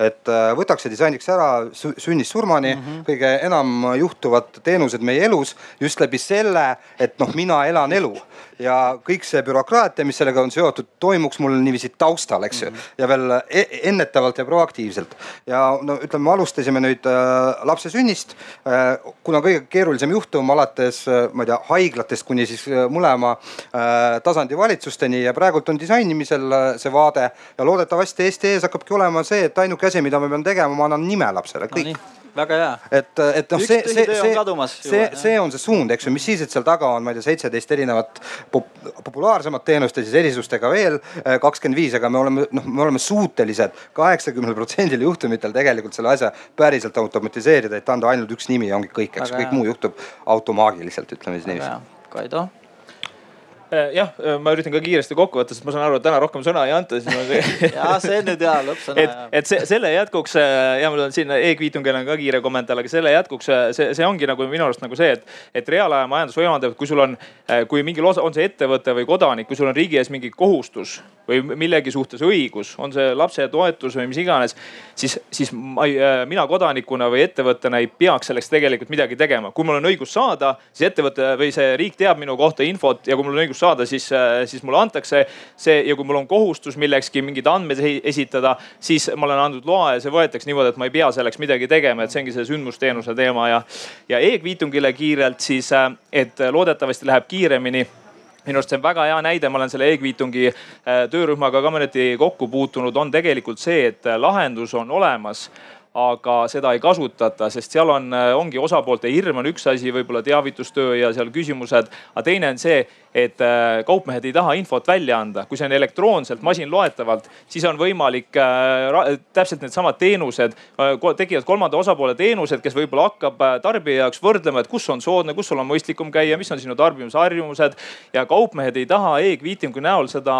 et äh, võtaks ja disainiks ära sünnist surmani mm -hmm. kõige enam juhtuvad teenused meie elus just läbi selle, et noh, mina elan elu ja kõik see bürokraatia, mis sellega on seotud, toimuks mul niiviisi taustal, eks ju mm. -hmm. ja veel e ennetavalt ja proaktiivselt. ja no ütleme, alustasime nüüd äh, lapse sünnist äh,. kuna kõige keerulisem juhtum alates äh,, ma ei tea, haiglatest kuni siis äh, mõlema äh, tasandi valitsusteni ja praegult on disainimisel äh, see vaade ja loodetavasti Eesti ees hakkabki olema see, et ainuke asi, mida ma pean tegema, ma annan nime lapsele, kõik no, väga hea. et, et noh, see, see, see, see, see on see suund, eks ju, mis siis, et seal taga on, ma ei tea, seitseteist erinevat pop, populaarsemat teenust ja siis erisustega veel äh, kakskümmend viis, aga me oleme, noh, me oleme suutelised kaheksakümnel protsendil juhtumitel tegelikult selle asja päriselt automatiseerida, et anda ainult üks nimi ja ongi kõik, eks kõik muu juhtub automaagiliselt, ütleme siis niiviisi. Kaido? Äh, jah, äh, ma üritan ka kiiresti kokku võtta, sest ma saan aru, et täna rohkem sõna ei anta, <laughs> ja see on nüüd hea lõppsõna. et, et see, selle jätkuks äh, ja mul on siin e-kviitungil on ka kiire kommentaar, aga selle jätkuks see, see ongi nagu minu arust nagu see, et, et reaalaja majandus võimaldab, kui sul on, kui mingil osa, on see ettevõte või kodanik, kui sul on riigi ees mingi kohustus või millegi suhtes õigus, on see lapsetoetus või mis iganes, siis, siis ma ei, mina kodanikuna või ettevõttena ei peaks selleks tegelikult midagi tegema. kui mul on õigus saada, siis ettevõte või see riik teab minu kohta infot ja kui mul on õigus saada, siis, äh, siis mulle antakse see ja kui mul on kohustus millekski mingeid andmeid esitada, siis ma olen andnud loa ja see võetakse niimoodi, et ma ei pea selleks midagi tegema, et see ongi see sündmusteenuse teema ja, ja e-kviitungile kiirelt siis, äh, et loodetavasti läheb kiiremini minu arust see on väga hea näide, ma olen selle e-kviitungi äh, töörühmaga ka mõneti kokku puutunud, on tegelikult see, et lahendus on olemas aga seda ei kasutata, sest seal on, ongi osapoolte hirm on üks asi, võib-olla teavitustöö ja seal küsimused. aga teine on see, et äh, kaupmehed ei taha infot välja anda, kui see on elektroonselt masinloetavalt, siis on võimalik äh, täpselt needsamad teenused äh,, tekivad kolmanda osapoole teenused, kes võib-olla hakkab äh, tarbija jaoks võrdlema, et kus on soodne, kus sul on mõistlikum käia, mis on sinu tarbimisharjumused. ja kaupmehed ei taha e-kviitingu näol seda,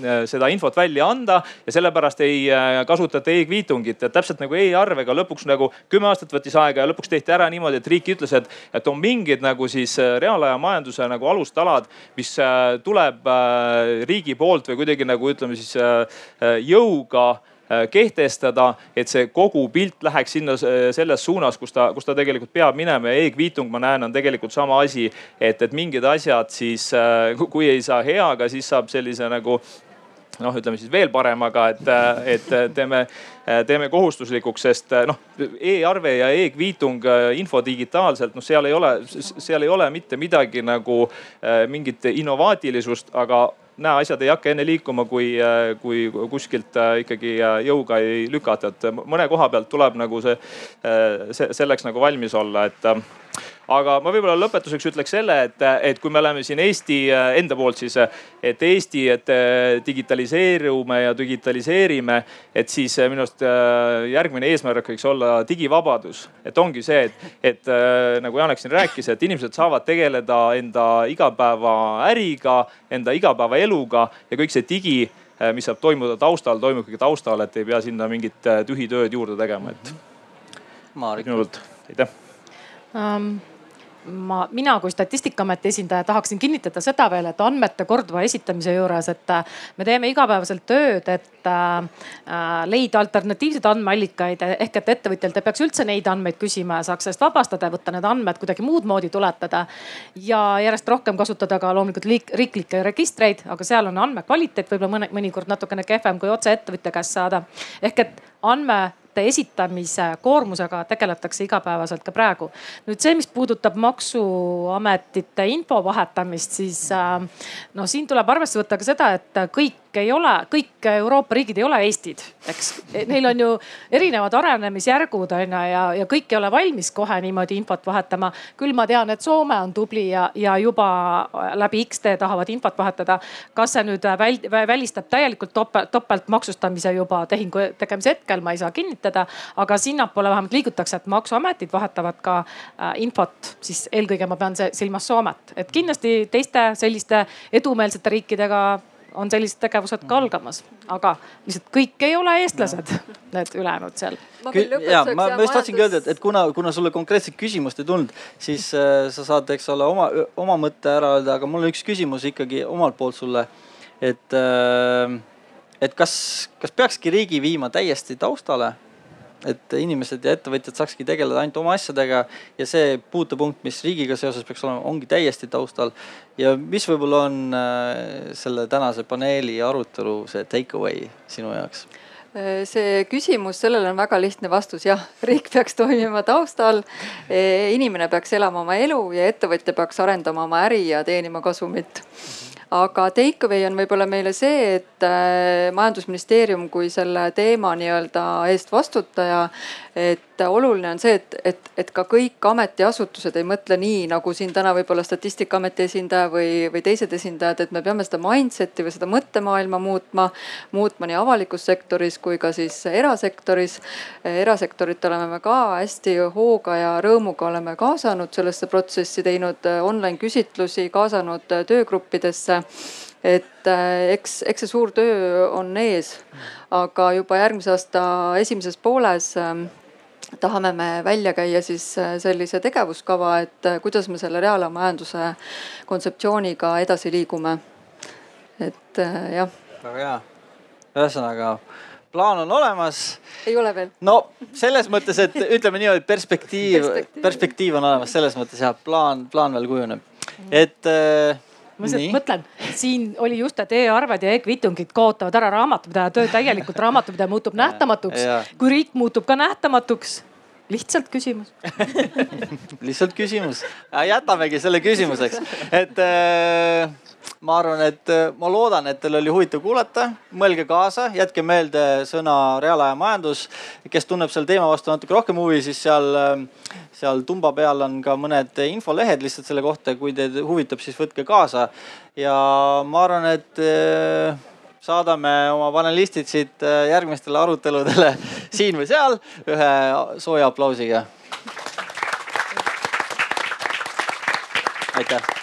äh, seda infot välja anda ja sellepärast ei äh, kasutata e-kviitungit, et täpselt nagu e-arvega lõpuks nagu kümme aastat võttis aega ja lõpuks tehti ära niimoodi, et riik ütles, et, et on mingid nagu siis reaalaja majanduse nagu alustalad mis äh, tuleb äh, riigi poolt või kuidagi nagu ütleme siis äh, jõuga kehtestada, et see kogu pilt läheks sinna selles suunas, kus ta, kus ta tegelikult peab minema ja e-kviitung, ma näen, on tegelikult sama asi. et, et mingid asjad siis, kui ei saa heaga, siis saab sellise nagu noh, ütleme siis veel paremaga, et, et teeme, teeme kohustuslikuks, sest noh e-arve ja e-kviitung info digitaalselt, noh, seal ei ole, seal ei ole mitte midagi nagu mingit innovaatilisust, aga näe, asjad ei hakka enne liikuma, kui, kui kuskilt ikkagi jõuga ei lükata, et mõne koha pealt tuleb nagu see, see, selleks nagu valmis olla, et aga ma võib-olla lõpetuseks ütleks selle, et, et kui me oleme siin Eesti äh, enda poolt siis, et Eesti, et äh, digitaliseerume ja digitaliseerime, et siis äh, minu arust järgmine eesmärk võiks olla digivabadus. et ongi see, et, et nagu Janek siin rääkis, et inimesed saavad tegeleda enda igapäevaäriga, enda igapäevaeluga ja kõik see digi mis saab toimuda taustal, toimub ikkagi taustal, et ei pea sinna mingit tühitööd juurde tegema, et. Maarik. minu poolt, aitäh um, ma, mina kui Statistikaameti esindaja tahaksin kinnitada seda veel, et andmete korduva esitamise juures, et äh, me teeme igapäevaselt tööd, et leida alternatiivseid andmeallikaid ehk et ettevõtjalt ei peaks üldse neid andmeid küsima ja saaks sellest vabastada ja võtta need andmed kuidagi muud moodi tuletada. ja järjest rohkem kasutada ka loomulikult riiklikke registreid, aga seal on andmekvaliteet võib-olla mõne, mõnikord natukene kehvem kui otse ettevõtja käest saada. ehk et andmete esitamise koormusega tegeletakse igapäevaselt ka praegu. nüüd see, mis puudutab maksuametite info vahetamist, siis äh, no siin tuleb arvesse võtta ka seda, et kõik ei ole, kõik Euroopa riigid ei ole Eestid, eks. Neil on ju erinevad arenemisjärgud on ju ja, ja kõik ei ole valmis kohe niimoodi infot vahetama. küll ma tean, et Soome on tubli ja, ja juba läbi X-tee tahavad infot vahetada. kas see nüüd väl, välistab täielikult topelt, topeltmaksustamise juba tehingu tegemise hetkel, ma ei saa kinnitada. aga sinnapoole vähemalt liigutakse, et maksuametid vahetavad ka äh, infot, siis eelkõige ma pean silmas Soomet, et kindlasti teiste selliste edumeelsete riikidega on sellised tegevused ka algamas, aga lihtsalt kõik ei ole eestlased, need ülejäänud seal. ja ma, ma just tahtsingi öelda, et, et kuna, kuna sulle konkreetset küsimust ei tulnud, siis äh, sa saad, eks ole, oma, oma mõtte ära öelda, aga mul on üks küsimus ikkagi omalt poolt sulle. et äh,, et kas, kas peakski riigi viima täiesti taustale et inimesed ja ettevõtjad saakski tegeleda ainult oma asjadega ja see puutepunkt, mis riigiga seoses peaks olema, ongi täiesti taustal. ja mis võib-olla on äh, selle tänase paneeli arutelu see take away sinu jaoks? Äh, see küsimus, sellele on väga lihtne vastus, jah, riik peaks toimima taustal. Äh, inimene peaks elama oma elu ja ettevõtja peaks arendama oma äri ja teenima kasumit aga take away on võib-olla meile see, et äh, majandusministeerium kui selle teema nii-öelda eest vastutaja, et oluline on see, et, et, et ka kõik ametiasutused ei mõtle nii, nagu siin täna võib-olla statistikaameti esindaja või, või teised esindajad, et me peame seda mindset'i või seda mõttemaailma muutma, muutma nii avalikus sektoris kui ka siis erasektoris. erasektorit oleme me ka hästi hooga ja rõõmuga oleme kaasanud sellesse protsessi, teinud online küsitlusi, kaasanud töögruppidesse et äh, eks, eks see suur töö on ees, aga juba järgmise aasta esimeses pooles ähm, tahame me välja käia siis äh, sellise tegevuskava, et äh, kuidas me selle reaalmajanduse kontseptsiooniga edasi liigume. et jah. väga hea, ühesõnaga plaan on olemas. ei ole veel. no selles mõttes, et ütleme niimoodi, perspektiiv, perspektiiv, perspektiiv on olemas, selles mõttes jah, plaan, plaan veel kujuneb, et äh, ma lihtsalt mõtlen, siin oli just, et e-arved ja e-kvitungid kaotavad ära raamatupidaja töö, täielikult raamatupidaja muutub nähtamatuks. kui riik muutub ka nähtamatuks, lihtsalt küsimus. <laughs> Lihtsalt küsimus, jätamegi selle küsimuseks, et äh, ma arvan, et äh, ma loodan, et teil oli huvitav kuulata, mõelge kaasa, jätke meelde sõna reaalaja majandus. kes tunneb selle teema vastu natuke rohkem huvi, siis seal, äh, seal tumba peal on ka mõned infolehed lihtsalt selle kohta, kui teid huvitab, siis võtke kaasa. ja ma arvan, et äh, saadame oma panelistid siit järgmistele aruteludele <laughs> siin või seal ühe sooja aplausiga. aitäh.